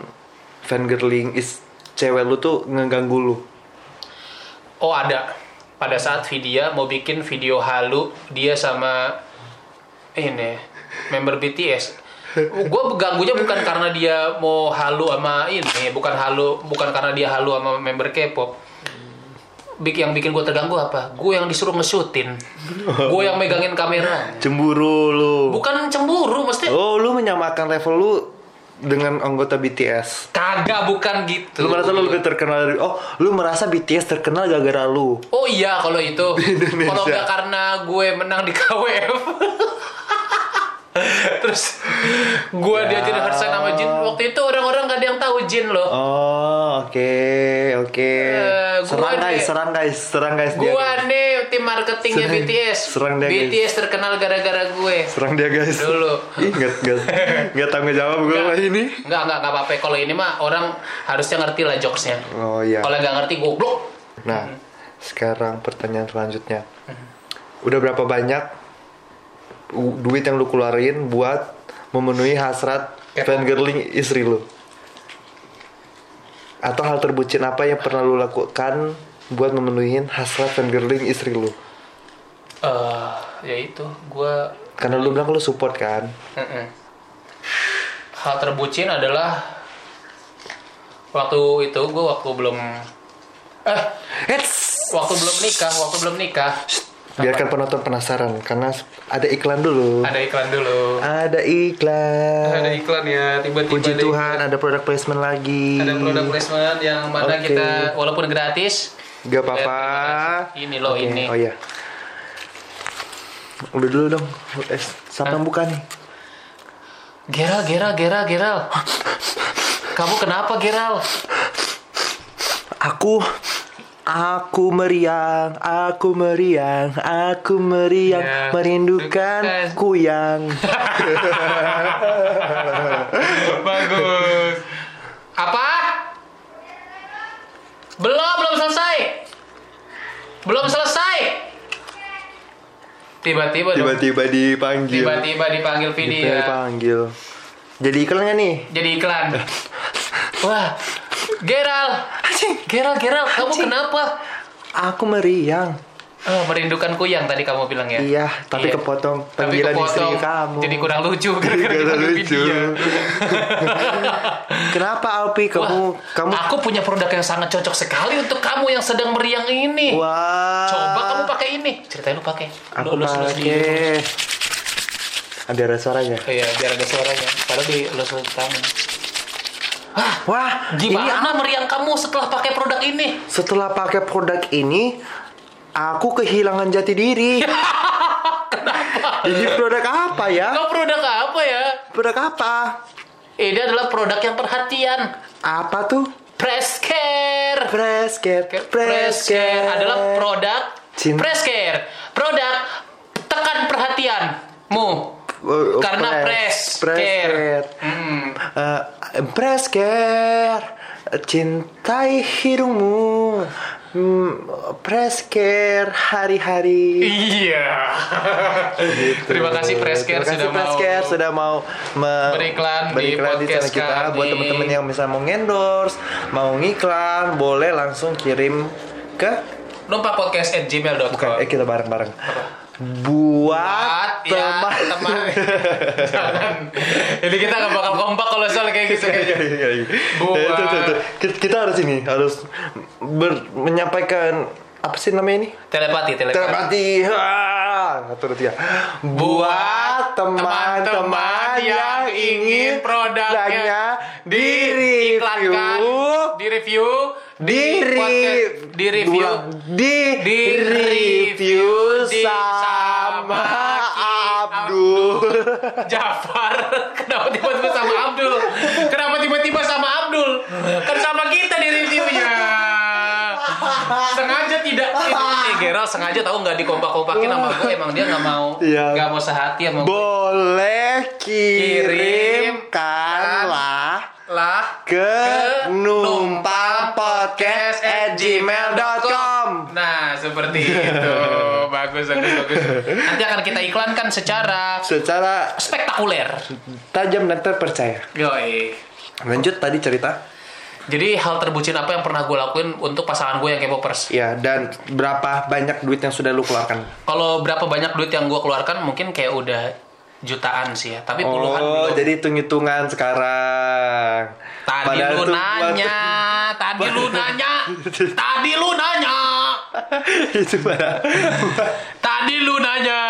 fangirling is cewek lu tuh ngeganggu lu? Oh ada. Pada saat Vidya mau bikin video halu dia sama ini member BTS. Gue ganggunya bukan karena dia mau halu sama ini, bukan halu, bukan karena dia halu sama member K-pop. Bik yang bikin gue terganggu apa? Gue yang disuruh nge-shootin. Gue yang megangin kamera. Cemburu lu. Bukan cemburu, mesti Oh, lu menyamakan level lu dengan anggota BTS. kagak bukan gitu. Lu merasa lu lebih terkenal dari Oh, lu merasa BTS terkenal gara-gara lu. Oh iya kalau itu. Kalau nggak karena gue menang di KWF. Terus gue Ya. diajarin Hersan sama Jin. Waktu itu orang-orang gak ada yang tahu Jin loh. Oh, oke, oke. Eh, gua serang nih- guys, serang guys, serang guys dia. Gue guys. nih tim marketingnya Serang- BTS. serang dia, guys. BTS terkenal gara-gara gue. Serang dia guys. Dulu. Ih, nggak nggak nggak tanggung jawab gue Nggak. sama ini. Enggak, enggak, enggak apa-apa. Kalau ini mah orang harusnya ngerti lah jokesnya. Oh iya. Kalau nggak ngerti goblok. Nah, sekarang pertanyaan selanjutnya. Udah berapa banyak duit yang lu keluarin buat memenuhi hasrat Kepo. fangirling istri lu? Atau hal terbucin apa yang pernah lu lakukan buat memenuhi hasrat fangirling istri lu? Eh, ya itu, gue Karena lu bilang lu support kan? Mm-mm. Hal terbucin adalah waktu itu gue waktu belum eh Eits! waktu belum nikah, waktu belum nikah. Biarkan penonton penasaran karena ada iklan dulu. Ada iklan dulu. Ada iklan. Ada iklan ya, tiba-tiba Puji ada Tuhan iklan. ada produk placement lagi. Ada produk placement yang mana Oke. kita walaupun gratis. Gak apa-apa. Ini loh Oke, ini. Oh iya. Udah dulu dong. Eh, siapa yang buka nih? Geral, Geral, Geral, Geral. Kamu kenapa Geral? Aku Aku meriang, aku meriang, aku meriang, Ya, merindukan dukan. kuyang. Bagus. Apa? Belum, belum selesai. Belum selesai. Tiba-tiba. Tiba-tiba dipanggil. Tiba-tiba dipanggil video. Dipanggil. Jadi iklan nggak nih? Jadi iklan. Wah, Geral. Geral, Geral, kamu kenapa? Aku meriang. Oh, merindukan kuyang tadi kamu bilang ya. Iya, tapi Iya. kepotong Tapi panggilan kepotong. istri kamu. Jadi kurang lucu gara-gara lucu. Kenapa Alpi kamu Wah, kamu aku punya produk yang sangat cocok sekali untuk kamu yang sedang meriang ini. Wah. Coba kamu pakai ini. Ceritain lu pakai. Aku Lu elus elus di- pakai. Ada suaranya. Iya, biar ada suaranya. Padahal di elus elus tangan. Wah, ini Gimana meriang kamu setelah pakai produk ini? setelah pakai produk ini aku kehilangan jati diri. Kenapa? Ini produk apa ya? Kau produk apa ya? Produk apa? Ini adalah produk yang perhatian. Apa tuh? Press Care. Press care, Press Care adalah produk Cinta. Press Care. Produk tekan perhatianmu. Oh, Karena press, press care. care. Hmm. Eh, press care. Cintai hidungmu. Hmm, press care hari-hari. Iya. Terima kasih Press Care Terima kasih sudah Press mau Care sudah mau me- beriklan di beriklan di, podcast channel kita kami. buat teman-teman yang bisa mau endorse, mau ngiklan, boleh langsung kirim ke Numpak podcast at gmail.com eh kita bareng-bareng. Buat Buat ya teman teman Jangan Ini kita gak bakal kompak kalau soal kayak gitu kayaknya. Buat- Eh, Itu, itu, itu. Kita- harus ini harus ber- menyampaikan apa sih namanya ini? Telepati Telepati Telepati. Turut ya. Buat teman-teman yang ingin produknya di iklankan di review di podcast- di review. di, di review di- sama Abdul. Jafar kenapa tiba-tiba sama Abdul? Kenapa tiba-tiba sama Abdul? Kan sama kita di reviewnya. Sengaja tidak eh Gerald sengaja tahu nggak dikompak-kompakin sama gue emang dia nggak mau Iya. nggak mau sehati sama gue Boleh kirimkanlah lah ke numpang podcast at gmail.com Nah, seperti itu. bagus, bagus, bagus. Nanti akan kita iklankan secara secara spektakuler. tajam dan terpercaya. Yoi. Lanjut tadi cerita. Jadi hal terbucin apa yang pernah gue lakuin untuk pasangan gue yang K-popers? Ya, dan berapa banyak duit yang sudah lu keluarkan? Kalau berapa banyak duit yang gue keluarkan mungkin kayak udah jutaan sih ya. Tapi puluhan Oh, belum. jadi hitung-hitungan sekarang. Tadi Padahal lu nanya, tadi lu nanya, tadi lu nanya, itu pada tadi lu nanya,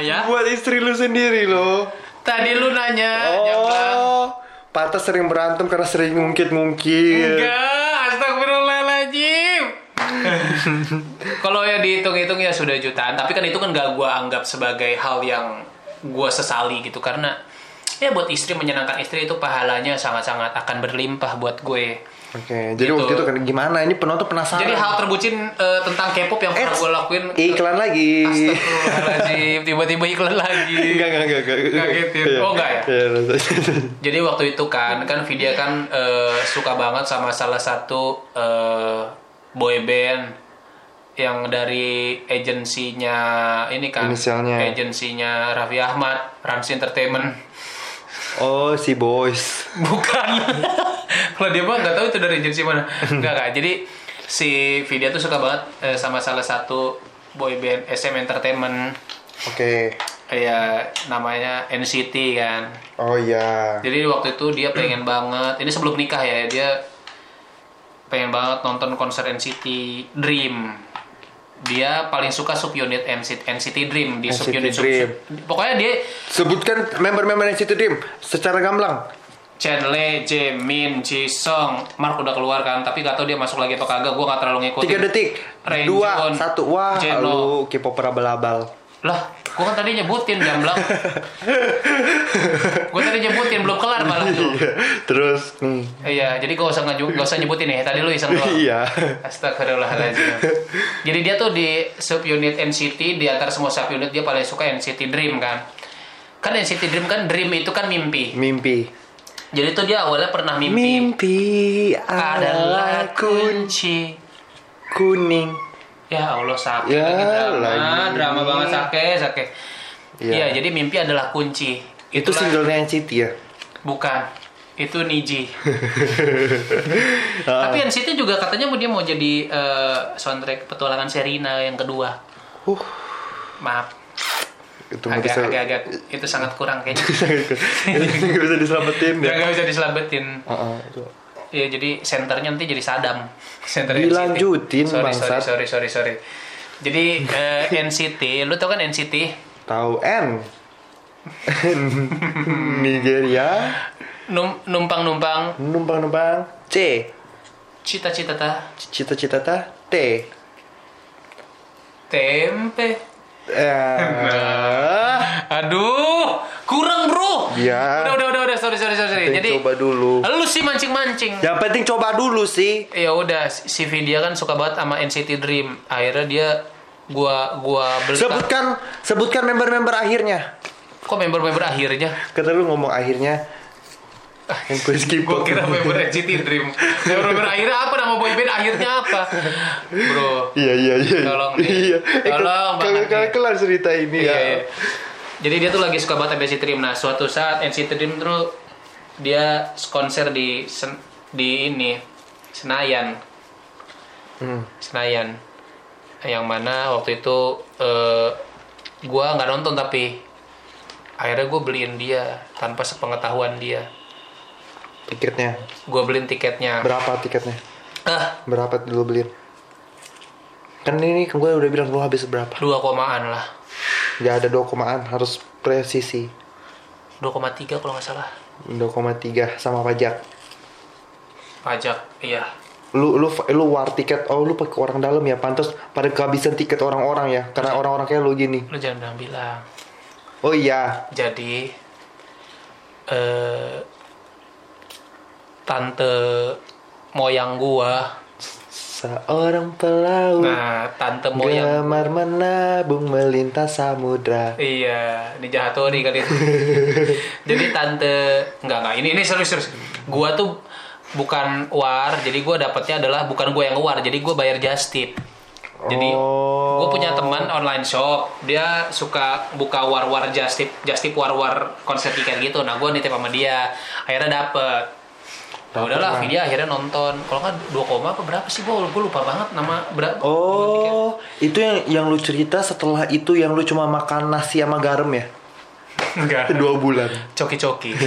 ya. buat istri lu sendiri loh. Tadi lu nanya. Oh, patah sering berantem karena sering ngungkit-ngungkit. Enggak. Kalau ya dihitung-hitung ya sudah jutaan, tapi kan itu kan gak gue anggap sebagai hal yang gue sesali gitu karena ya buat istri menyenangkan istri itu pahalanya sangat-sangat akan berlimpah buat gue. Oke, jadi Gitu. waktu itu kan gimana? Ini penonton penasaran. Jadi hal terbucin eh, tentang K-pop yang pernah gue lakuin iklan lagi. Astagfirullahaladzim, tiba-tiba iklan lagi. Enggak, enggak, enggak, enggak. Ngagetin. Iya. Oh, enggak ya? Iya. Jadi waktu itu kan, kan Vidya kan eh, suka banget sama salah satu eh, boy band yang dari agensinya ini kan, Inisialnya. agensinya Raffi Ahmad, Rams Entertainment. Oh, si boys. Bukan. Kalau dia mah nggak tahu itu dari agensi mana. Enggak kak. Jadi si Vidya tuh suka banget eh, sama salah satu boyband SM Entertainment. Oke. Kayak namanya NCT kan. Oh iya. Jadi waktu itu dia pengen banget. Ini sebelum nikah ya dia pengen banget nonton konser NCT Dream. Dia paling suka subunit NCT, NCT Dream di NCT subunit sub- Dream. Pokoknya dia Sebutkan member-member NCT Dream secara gamblang. Chen Le, Jaemin, Jisung, Mark udah keluar kan, tapi gak tau dia masuk lagi atau kagak, gue gak terlalu ngikutin. Tiga detik. Rain Dua, Jun, satu. Wah, Jeno. lu K-popper abal-abal. Lah, gue kan tadi nyebutin gamblang. gue tadi nyebutin, belum kelar malah tuh. Iya. Terus nih. Iya, jadi gak usah, ngaju- gak usah nyebutin nih, tadi lu iseng doang. Iya. Astagfirullahaladzim. Jadi dia tuh di subunit NCT, di antara semua subunit dia paling suka NCT Dream kan. Kan NCT Dream kan Dream itu kan mimpi. Mimpi. Jadi tuh dia awalnya pernah mimpi. Mimpi adalah adalah kun kunci. kuning. Ya Allah sakit Ya, lagi drama, lagi. drama banget sakit sakit. Iya. Iya, jadi mimpi adalah kunci. Itu Itulah- singlenya NCT ya? bukan. Itu Niji. Tapi NCT juga katanya mau dia mau jadi eh, soundtrack petualangan Serina yang kedua. Uh, Maaf, itu nggak agak, bisa. agak agak itu sangat kurang kayaknya. Nggak bisa diselamatin ya. Gak, gak bisa diselamatin. Ah, itu. Iya, jadi senternya nanti jadi Sadam. Center Dilanjutin, NCT. sorry, sorry, sorry, sorry, sorry. Jadi eh, NCT, lu tau kan NCT? Tahu N. Nigeria. Num- numpang-numpang Numpang-numpang. C. cita-cita ta Cita-cita ta T. tempe. Eh, Aduh, kurang bro. Ya. Udah, udah, udah, udah, sorry, sorry, sorry. penting Jadi, coba dulu. lu sih mancing-mancing. Yang penting coba dulu sih. Ya udah, si Vidya kan suka banget sama NCT Dream. Akhirnya dia gua gua beli Sebutkan sebutkan member-member akhirnya. kok member-member akhirnya Kata lu ngomong akhirnya. Gue skip. Gue kira member NCT Dream. Member akhirnya apa nama boyband akhirnya apa? Bro. Iya iya iya. Tolong nih. Iya. Eh, Tolong banget kalau kelar cerita ini Iya, ya. iya. Jadi dia tuh lagi suka banget sama NCT Dream. Nah, suatu saat NCT Dream tuh dia konser di Sen- di ini Senayan. Hmm. Senayan. Yang mana waktu itu eh, gua nggak nonton tapi akhirnya gue beliin dia tanpa sepengetahuan dia. Tiketnya Gue beliin tiketnya. berapa tiketnya? Ah, Berapa dulu beliin? Kan ini gue udah bilang lu habis berapa? dua komaan lah. Gak ada 2 komaan harus presisi 2,3 kalau nggak salah. 2,3 sama pajak. Pajak, iya. Lu lu lu war tiket. Oh lu pakai orang dalam ya. Pantas pada kehabisan tiket orang-orang ya. Karena orang-orang kayak lu gini. Lu jangan bilang-bilang. Oh iya. Jadi eh tante moyang gua. Seorang pelaut Nah, tante moyang gemar menabung melintas samudra. Iya, ini Jahatori kali itu. jadi tante enggak enggak ini ini serius serius. Gua tuh bukan war, jadi gua dapatnya adalah bukan gua yang war, jadi gua bayar just tip. Jadi Oh. gue punya teman online shop, dia suka buka war-war just tip, just tip war-war konser tiket gitu. Nah, gue nitip sama dia, akhirnya dapet. Nah, udahlah, lah. dia akhirnya nonton. Kalau nggak 2 koma apa berapa sih? Gue gue lupa banget nama berapa. Oh, itu yang yang lu cerita setelah itu yang lu cuma makan nasi sama garam ya? Enggak. Dua bulan. Coki-coki.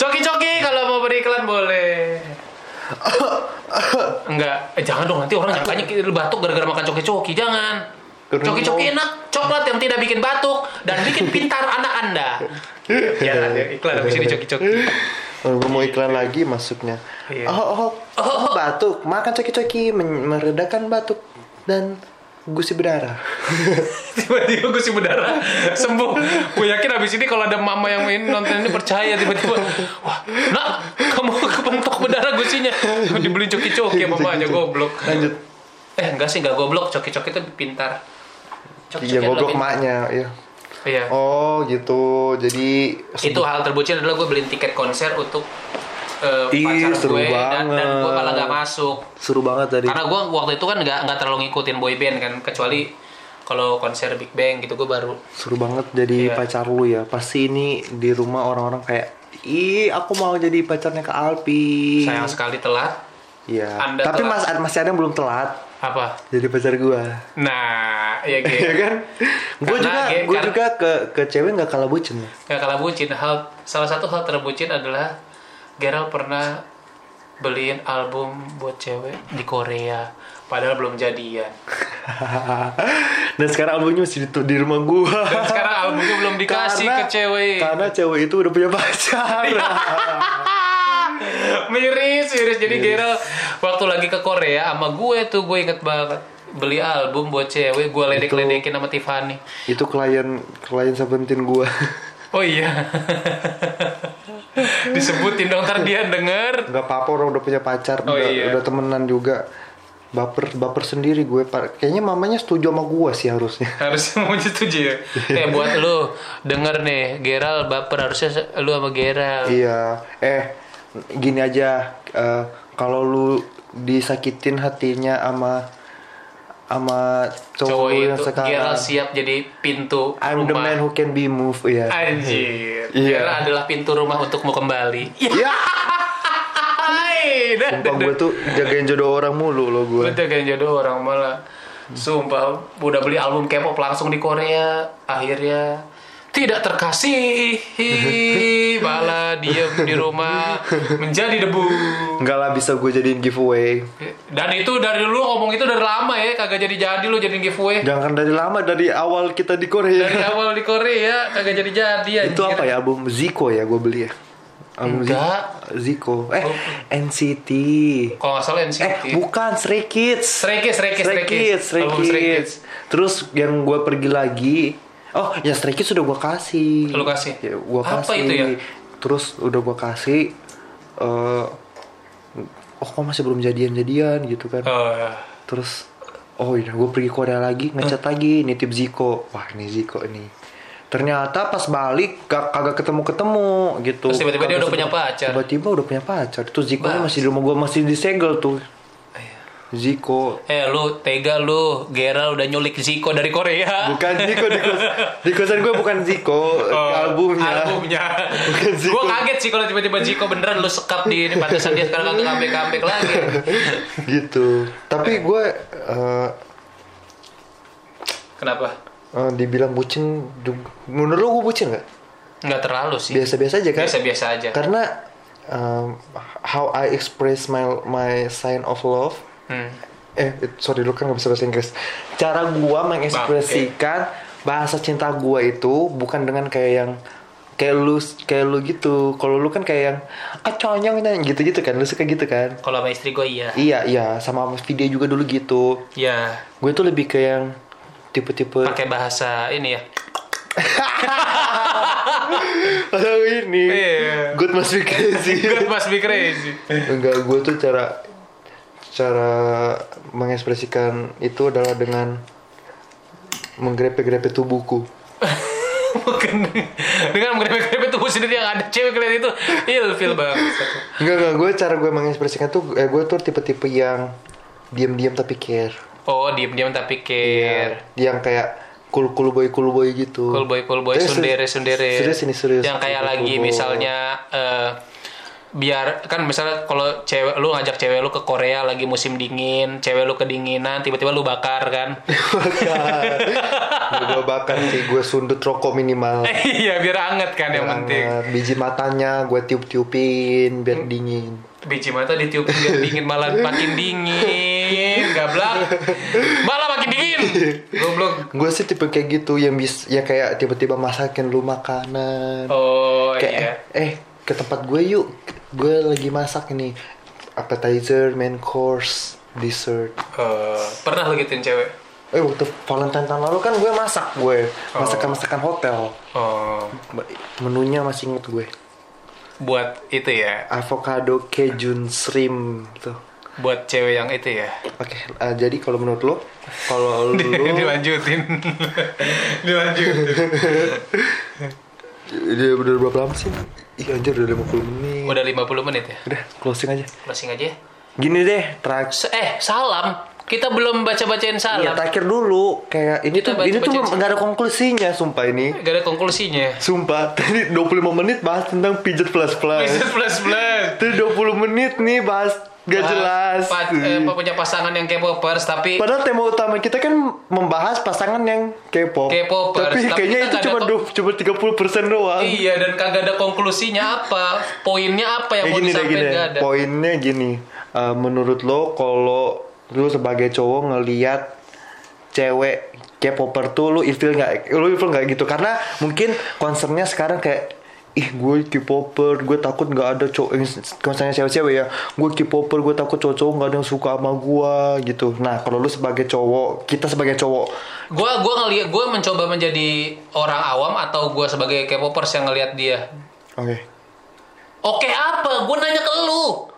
Coki-coki kalau mau beriklan boleh. Enggak, eh, jangan dong nanti orang nyangkanya kita batuk gara-gara makan coki-coki. Jangan. Coki-coki enak, coklat yang tidak bikin batuk dan bikin pintar anak Anda. Jangan ya, iklan habis ini coki-coki. Oh, gua mau iklan lagi masuknya. Iya. Oh, oh, oh, batuk. Makan coki-coki meredakan batuk dan gusi berdarah. Tiba-tiba gue si berdarah sembuh. Gue yakin habis ini kalau ada mama yang main nonton ini percaya tiba-tiba, wah, nak kamu kepentok berdarah gusinya. Dibeli coki-coki ya mamanya goblok. Lanjut. Eh enggak sih enggak goblok, coki-coki itu pintar. Coki-coki Iya, goblok pintar. maknya, iya. Iya. Oh, gitu. Jadi Itu hal terbucin adalah gue beliin tiket konser untuk eh, Ih, pacar seru gue dan, dan gue malah banget. gak masuk. seru banget tadi. Karena gue waktu itu kan nggak nggak terlalu ngikutin boy band kan, kecuali kalau konser Big Bang gitu gue baru Seru banget jadi Iya. pacar lu ya. Pasti ini di rumah orang-orang kayak ih aku mau jadi pacarnya ke Alpi Sayang sekali telat. Iya. Anda Tapi telat. mas masih ada yang belum telat Apa? jadi pacar gua. Nah, ya Iya gitu. kan? Karena juga, gue karena- juga ke ke cewek nggak kalah bucin. Gak kalah bucin. Hal salah satu hal terbucin adalah Gerald pernah beliin album buat cewek di Korea. Padahal belum jadian. Dan sekarang albumnya masih di, di rumah gua. Dan sekarang albumnya belum dikasih Karena- ke cewek. Karena cewek itu udah punya pacar. miris, miris. Jadi Gerald waktu lagi ke Korea sama gue tuh gue inget banget beli album buat cewek gue ledek-ledekin sama Tiffany. itu klien klien Seventeen gua. Oh iya. Disebutin dong ntar dia denger. nggak apa-apa orang udah punya pacar, Oh, udah, iya. udah temenan juga. Baper baper sendiri gue. Kayaknya mamanya setuju sama gua sih harusnya. Harusnya mau setuju ya. Eh buat lu denger nih, Gerald baper harusnya lu sama Gerald. Iya. Eh, gini aja. eh, kalau lu disakitin hatinya sama sama cowok, Cowok lu yang itu sekarang. Gerald siap jadi pintu I'm the rumah. man who can be moved ya. Anjir. Iya. Gerald adalah pintu rumah untukmu kembali. Ya. Dan- sumpah gue tuh jagain jodoh orang mulu loh gue. Kan jodoh orang malah Sumpah udah beli album K-pop langsung di Korea Akhirnya tidak terkasih Malah diem di rumah Menjadi debu Enggak lah bisa gue jadiin giveaway. Dan itu dari dulu ngomong itu dari lama ya Kagak jadi-jadi lu jadiin giveaway Jangan dari lama dari awal kita di Korea. Dari awal di Korea Kagak jadi-jadi Itu apa ya album Zico ya gue beli ya. Album Enggak. Zico. Eh Oh. NCT. Kalau nggak salah NCT Eh bukan Stray Kids. Stray Kids, Stray Kids, Stray Kids, Stray Album Stray Kids. Terus yang gue pergi lagi, oh ya Stray Kids sudah gue kasih. Lu kasih? Ya, gue Apa kasih. itu ya? Terus udah gue kasih. eh oh kok masih belum jadian-jadian gitu kan? Oh, ya. Terus oh iya gue pergi Korea lagi ngechat lagi nitip Ziko. Wah ini Ziko ini. Ternyata pas balik gak, kagak ketemu-ketemu gitu. Terus tiba-tiba dia udah punya pacar. Tiba-tiba udah punya pacar. Terus Ziko masih di rumah gue masih disegel tuh. Ziko Eh lu tega lu Gerald udah nyulik Zico dari Korea Bukan Ziko di, kos, di kosan gue bukan Ziko Oh, albumnya. albumnya Bukan gue kaget sih kalau tiba-tiba Zico beneran lu sekap di ini pantesan dia sekarang kagak comeback comeback lagi gitu. Tapi gue eh, kenapa eh, dibilang bucin, menurut lu gue bucin nggak? nggak terlalu sih Biasa-biasa aja kan? biasa-biasa aja Karena um, how I express my my sign of love. Hmm. Eh sorry lu kan nggak bisa bahasa Inggris. Cara gua mengekspresikan bahasa cinta gua itu bukan dengan kayak yang kayak lu kayak lu gitu. Kalau lu kan kayak yang ah conyong gitu-gitu kan. Lu suka gitu kan? kalau sama istri gue iya Iya, iya, sama video juga dulu gitu. iya Gue tuh lebih ke yang tipe-tipe pakai bahasa ini ya Aduh ini. Iya. Good must be crazy. God must be crazy Enggak, gue tuh cara cara mengekspresikan itu adalah dengan menggrepe-grepe tubuhku. Bukan dengan mengrepet-grepet tubuh sendiri yang ada cewek kalian itu ilfil banget Enggak, enggak, gue cara gue mengekspresikan tuh eh, gue tuh tipe-tipe yang diam-diam tapi care. oh diem-diem tapi care Yang kayak cool cool boy cool boy gitu. Cool boy, cool boy, sundere, sundere. Serius ini serius. Yang kayak Cool lagi boy. misalnya eh, biar kan misalnya kalau cewek lu ngajak cewek lu ke Korea lagi musim dingin, cewek lu kedinginan, tiba-tiba lu bakar kan? bakar. gue bakar sih, gue sundut rokok minimal. Iya, biar anget kan yang penting. Banget. Biji matanya gue tiup-tiupin biar dingin. Biji mata ditiup biar dingin malah makin dingin, gablak. Malah makin dingin. Goblok. Gue sih tipe kayak gitu yang bis ya kayak tiba-tiba masakin lu makanan. Oh kayak iya. eh, eh, ke tempat gue yuk. Gue lagi masak ini appetizer, main course, dessert. Eh, pernah lu gituin cewek? Eh waktu Valentine tahun lalu kan gue masak gue Oh. masakan-masakan hotel. Oh, Menunya masih inget gue. buat itu ya, Avocado Cajun shrimp tuh. buat cewek yang itu ya. Oke, eh, jadi kalau menurut lo, kalau lu dilanjutin dilanjutin dia udah berapa lama sih? Ih anjir udah 50 menit. udah 50 menit ya Udah, closing aja. closing aja ya. Gini deh, terakhir eh salam Kita belum baca-bacain Iya, salam. terakhir dulu kayak ini Kita tuh ini tuh nggak ada konklusinya sumpah ini. Gak ada konklusinya. Sumpah, tadi 25 menit bahas tentang pijat plus plus. plus plus. Tadi 20 menit nih bahas gak jelas. Pa, eh, punya pasangan yang K-popers tapi Padahal tema utama kita kan membahas pasangan yang K-pop. K-popers, Tapi, tapi kayaknya kita itu cuma du- cuma 30% doang. Iya dan kagak ada konklusinya apa, poinnya apa yang Kayak mau gini disampaikan gini. ada. Poinnya gini. eh, menurut lo kalau lu sebagai cowok ngelihat cewek K-popper tuh lu ilfil nggak? Lu ilfil nggak gitu? Karena mungkin concernnya sekarang kayak ih gue K-popper, gue takut nggak ada cowok yang misalnya cewek-cewek ya, gue K-popper, gue takut cowok-cowok nggak ada yang suka sama gue gitu. Nah kalau lu sebagai cowok, kita sebagai cowok, Gua gua ngeliat gua mencoba menjadi orang awam atau gua sebagai K-popers yang ngelihat dia. oke. Oke apa? Gua nanya ke lu.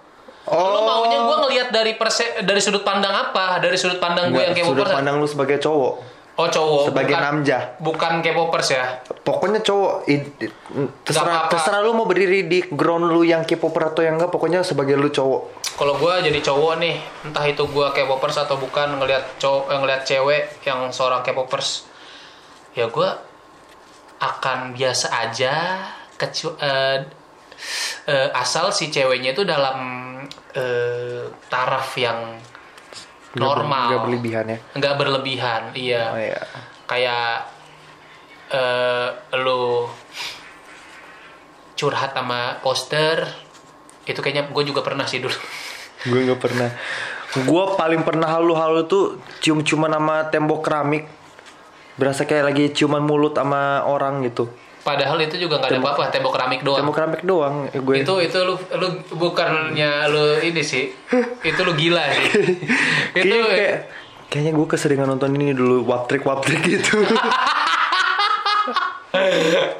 Lu maunya gua ngelihat dari perse dari sudut pandang apa? Dari sudut pandang gue yang Nggak, sudut K-popers. pandang lu sebagai cowok, Oh cowok. sebagai bukan, namja. Bukan K-popers ya. pokoknya cowok i- i- terserah apa-apa. terserah lu mau berdiri di ground lu yang K-popper atau yang enggak, pokoknya sebagai lu cowok. Kalau gua jadi cowok nih, entah itu gua K-popers atau bukan ngelihat cowok eh, ngelihat cewek yang seorang K-popers, ya gua akan biasa aja kecu eh, eh, asal si ceweknya itu dalam eh, taraf yang normal, nggak berlebihan ya. nggak berlebihan, iya. Oh iya. Kayak eh lu curhat sama poster, itu kayaknya gue juga pernah sih dulu. Gue nggak pernah. Gue paling pernah halu-halu tuh cium-ciuman sama tembok keramik. Berasa kayak lagi ciuman mulut sama orang gitu. Padahal itu juga nggak ada apa-apa, tembok keramik doang. Tembok keramik doang. Eh, gue Itu itu lu lu bukannya lu ini sih. itu lu gila sih. itu kayak kayaknya gue keseringan nonton ini dulu wap trick wap trick gitu.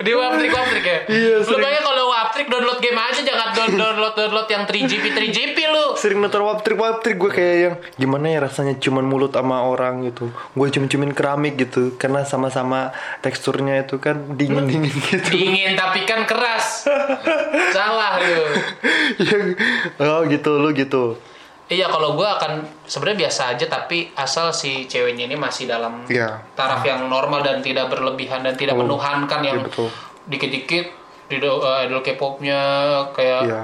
di waptrik waptrik ya. Iya, lu sering. bayangin kalau waptrik download game aja jangan down- download download yang 3GP 3GP lu. Sering nonton wap trick wap trick gue kayak yang gimana ya rasanya ciuman mulut sama orang gitu. Gue cium-ciumin keramik gitu karena sama-sama teksturnya itu kan dingin-dingin gitu. Dingin tapi kan keras. Salah lu. yang oh gitu lu gitu. Iya kalau gue akan sebenarnya biasa aja tapi asal si ceweknya ini masih dalam Iya. taraf yang normal dan tidak berlebihan dan tidak Oh, menuhankan yang iya, dikit-dikit di uh, idol K-popnya kayak Iya.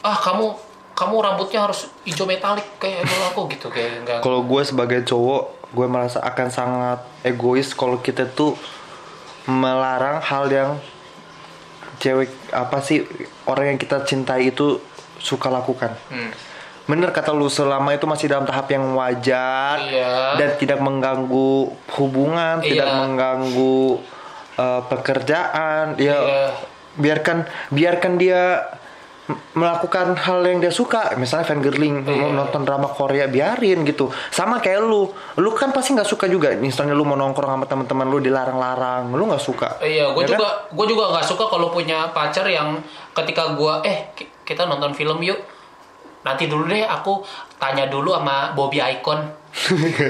ah kamu kamu rambutnya harus hijau metalik kayak idol aku gitu kayak enggak Kalau gue sebagai cowok, gue merasa akan sangat egois kalau kita tuh melarang hal yang cewek apa sih orang yang kita cintai itu suka lakukan. Hmm. Bener kata lu selama itu masih dalam tahap yang wajar Iya. dan tidak mengganggu hubungan, tidak Iya. mengganggu uh, pekerjaan, ya Iya. biarkan biarkan dia melakukan hal yang dia suka. Misalnya fangirling Iya. mau nonton drama Korea biarin gitu. Sama kayak lu. Lu kan pasti nggak suka juga. Misalnya lu mau nongkrong sama teman-teman lu dilarang-larang. Lu nggak suka. Iya, gue Ya kan? juga gue juga nggak suka kalau punya pacar yang ketika gue eh ki- kita nonton film yuk. Nanti dulu deh aku tanya dulu sama Bobby Icon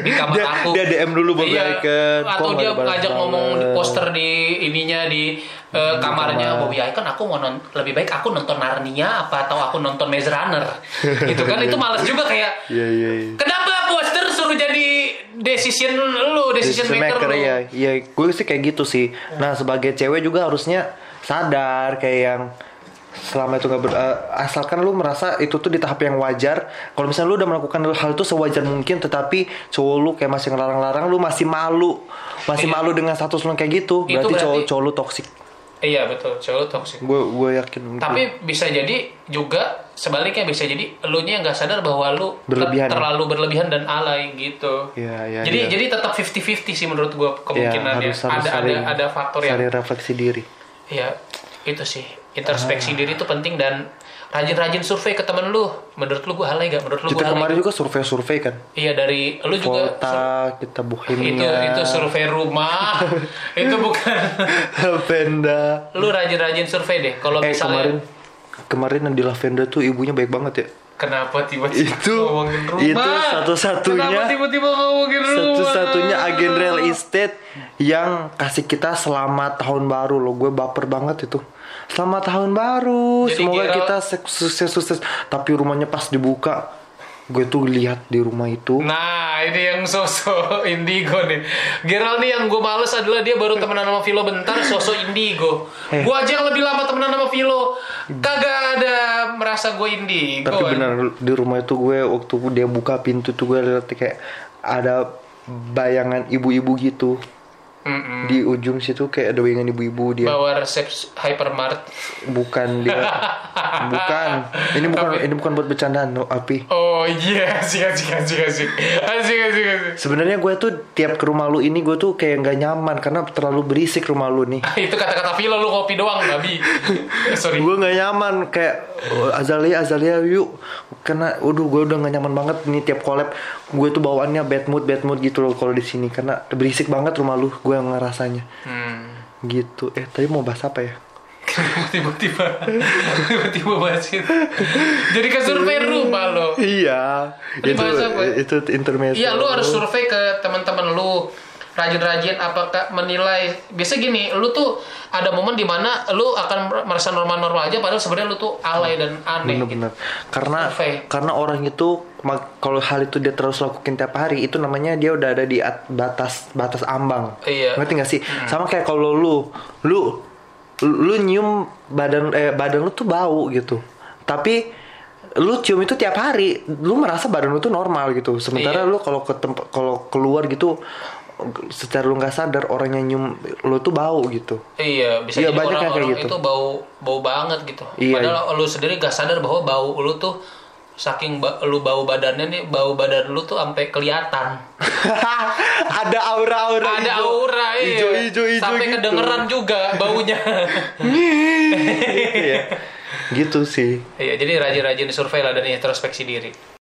di kamar Dia- aku. dia DM dulu Bobby Iya, Icon. Atau dia ngajak ngomong di poster di ininya di eh, kamarnya. kamar. Bobby Icon aku mau non lebih baik aku nonton Narnia apa atau aku nonton Maze Runner. Gitu kan itu males juga kayak iya iya iya. Kenapa poster suruh jadi decision lu decision, Decision maker, lu? ya iya gue sih kayak gitu sih. Nah sebagai cewek juga harusnya sadar kayak yang selama itu nggak ber, eh, asalkan lu merasa itu tuh di tahap yang wajar kalau misalnya lu udah melakukan hal itu sewajar mungkin tetapi cowok lu kayak masih ngelarang-larang lu masih malu masih Iya. malu dengan status lu kayak gitu Itu berarti, cowok berarti- cowok lu toksik iya betul cowok toxic gue gue yakin Tapi bisa jadi juga sebaliknya bisa jadi lu nya nggak sadar bahwa lu ter- Berlebihan terlalu berlebihan dan alay gitu. Iya, iya, jadi iya. jadi tetap 50-50 sih menurut gua ya, kemungkinannya. harus, harus ada saling, ada ada faktor yang saling refleksi diri ya itu sih introspeksi Ah. diri itu penting dan rajin-rajin survei ke temen lu. Menurut lu gua alay gak? Menurut lu kita kemarin juga survei-survei kan Iya dari lu juga Volta kita bohemia itu itu survei rumah. itu bukan. Lavenda lu rajin-rajin survei deh. Kalau eh misalnya kemarin kemarin yang di Lavenda tuh ibunya baik banget ya Kenapa tiba-tiba Itu- ngomongin rumah? itu satu-satunya- Kenapa tiba-tiba ngomongin rumah? satu-satunya agen real estate yang kasih kita selamat tahun baru loh gue baper banget itu selamat tahun baru Jadi semoga kita sukses sukses tapi rumahnya pas dibuka gue tuh lihat di rumah itu Nah, ini yang sosok indigo nih. Gerald nih yang gue males adalah dia baru temenan sama Vilo bentar, sosok indigo. Eh. Gue aja yang lebih lama temenan sama Vilo, kagak ada merasa gue indigo. tapi benar di rumah itu gue waktu dia buka pintu tuh gue lihat kayak ada bayangan ibu-ibu gitu Mm-mm. di ujung situ kayak ada bayangan ibu-ibu dia Bawa resep hypermart. bukan dia bukan ini bukan Apa? ini bukan buat bercandaan no, api Oh iya, asik asik asik asik. Asik asik asik. sebenarnya gue tuh tiap ke rumah lu ini gue tuh kayak nggak nyaman karena terlalu berisik rumah lu nih Itu kata-kata Vilo lu kopi doang, babi. Eh, Sorry. gue nggak nyaman kayak "Oh, Azalia Azalia yuk karena waduh gue udah nggak nyaman banget nih tiap collab gue tuh bawaannya bad mood bad mood gitu loh kalau di sini karena berisik banget rumah lu gue yang ngerasanya Hmm. gitu eh tadi mau bahas apa ya tiba-tiba tiba-tiba bahas itu. Jadi ke survei rumah lo. iya itu itu intermezzo Iya, lu harus survei ke teman-teman lu rajin-rajin apakah menilai biasa gini lu tuh ada momen di mana lu akan merasa normal-normal aja padahal sebenarnya lu tuh alay dan aneh gitu. bener-bener karena Survei. karena orang itu kalau hal itu dia terus lakukin tiap hari itu namanya dia udah ada di at- batas batas ambang Iya. ngerti gak sih sama kayak kalau lu lu lu nyium badan eh badan lu tuh bau gitu tapi lu cium itu tiap hari lu merasa badan lu tuh normal gitu sementara Iya. lu kalau ke tempat kalau keluar gitu secara lu nggak sadar orang yang nyium lu tuh bau gitu Iya, bisa Iya, jadi banyak yang kayak gitu. itu bau bau banget gitu. Iya, Padahal lu sendiri gak sadar bahwa bau lu tuh saking ba- lu bau badannya nih, bau badan lu tuh sampai kelihatan. ada aura-aura Ada hijau. aura iya. hijau hijau hijau Sampai gitu. kedengeran juga baunya. gitu ya gitu sih Iya, jadi rajin-rajin survei lah dan introspeksi diri.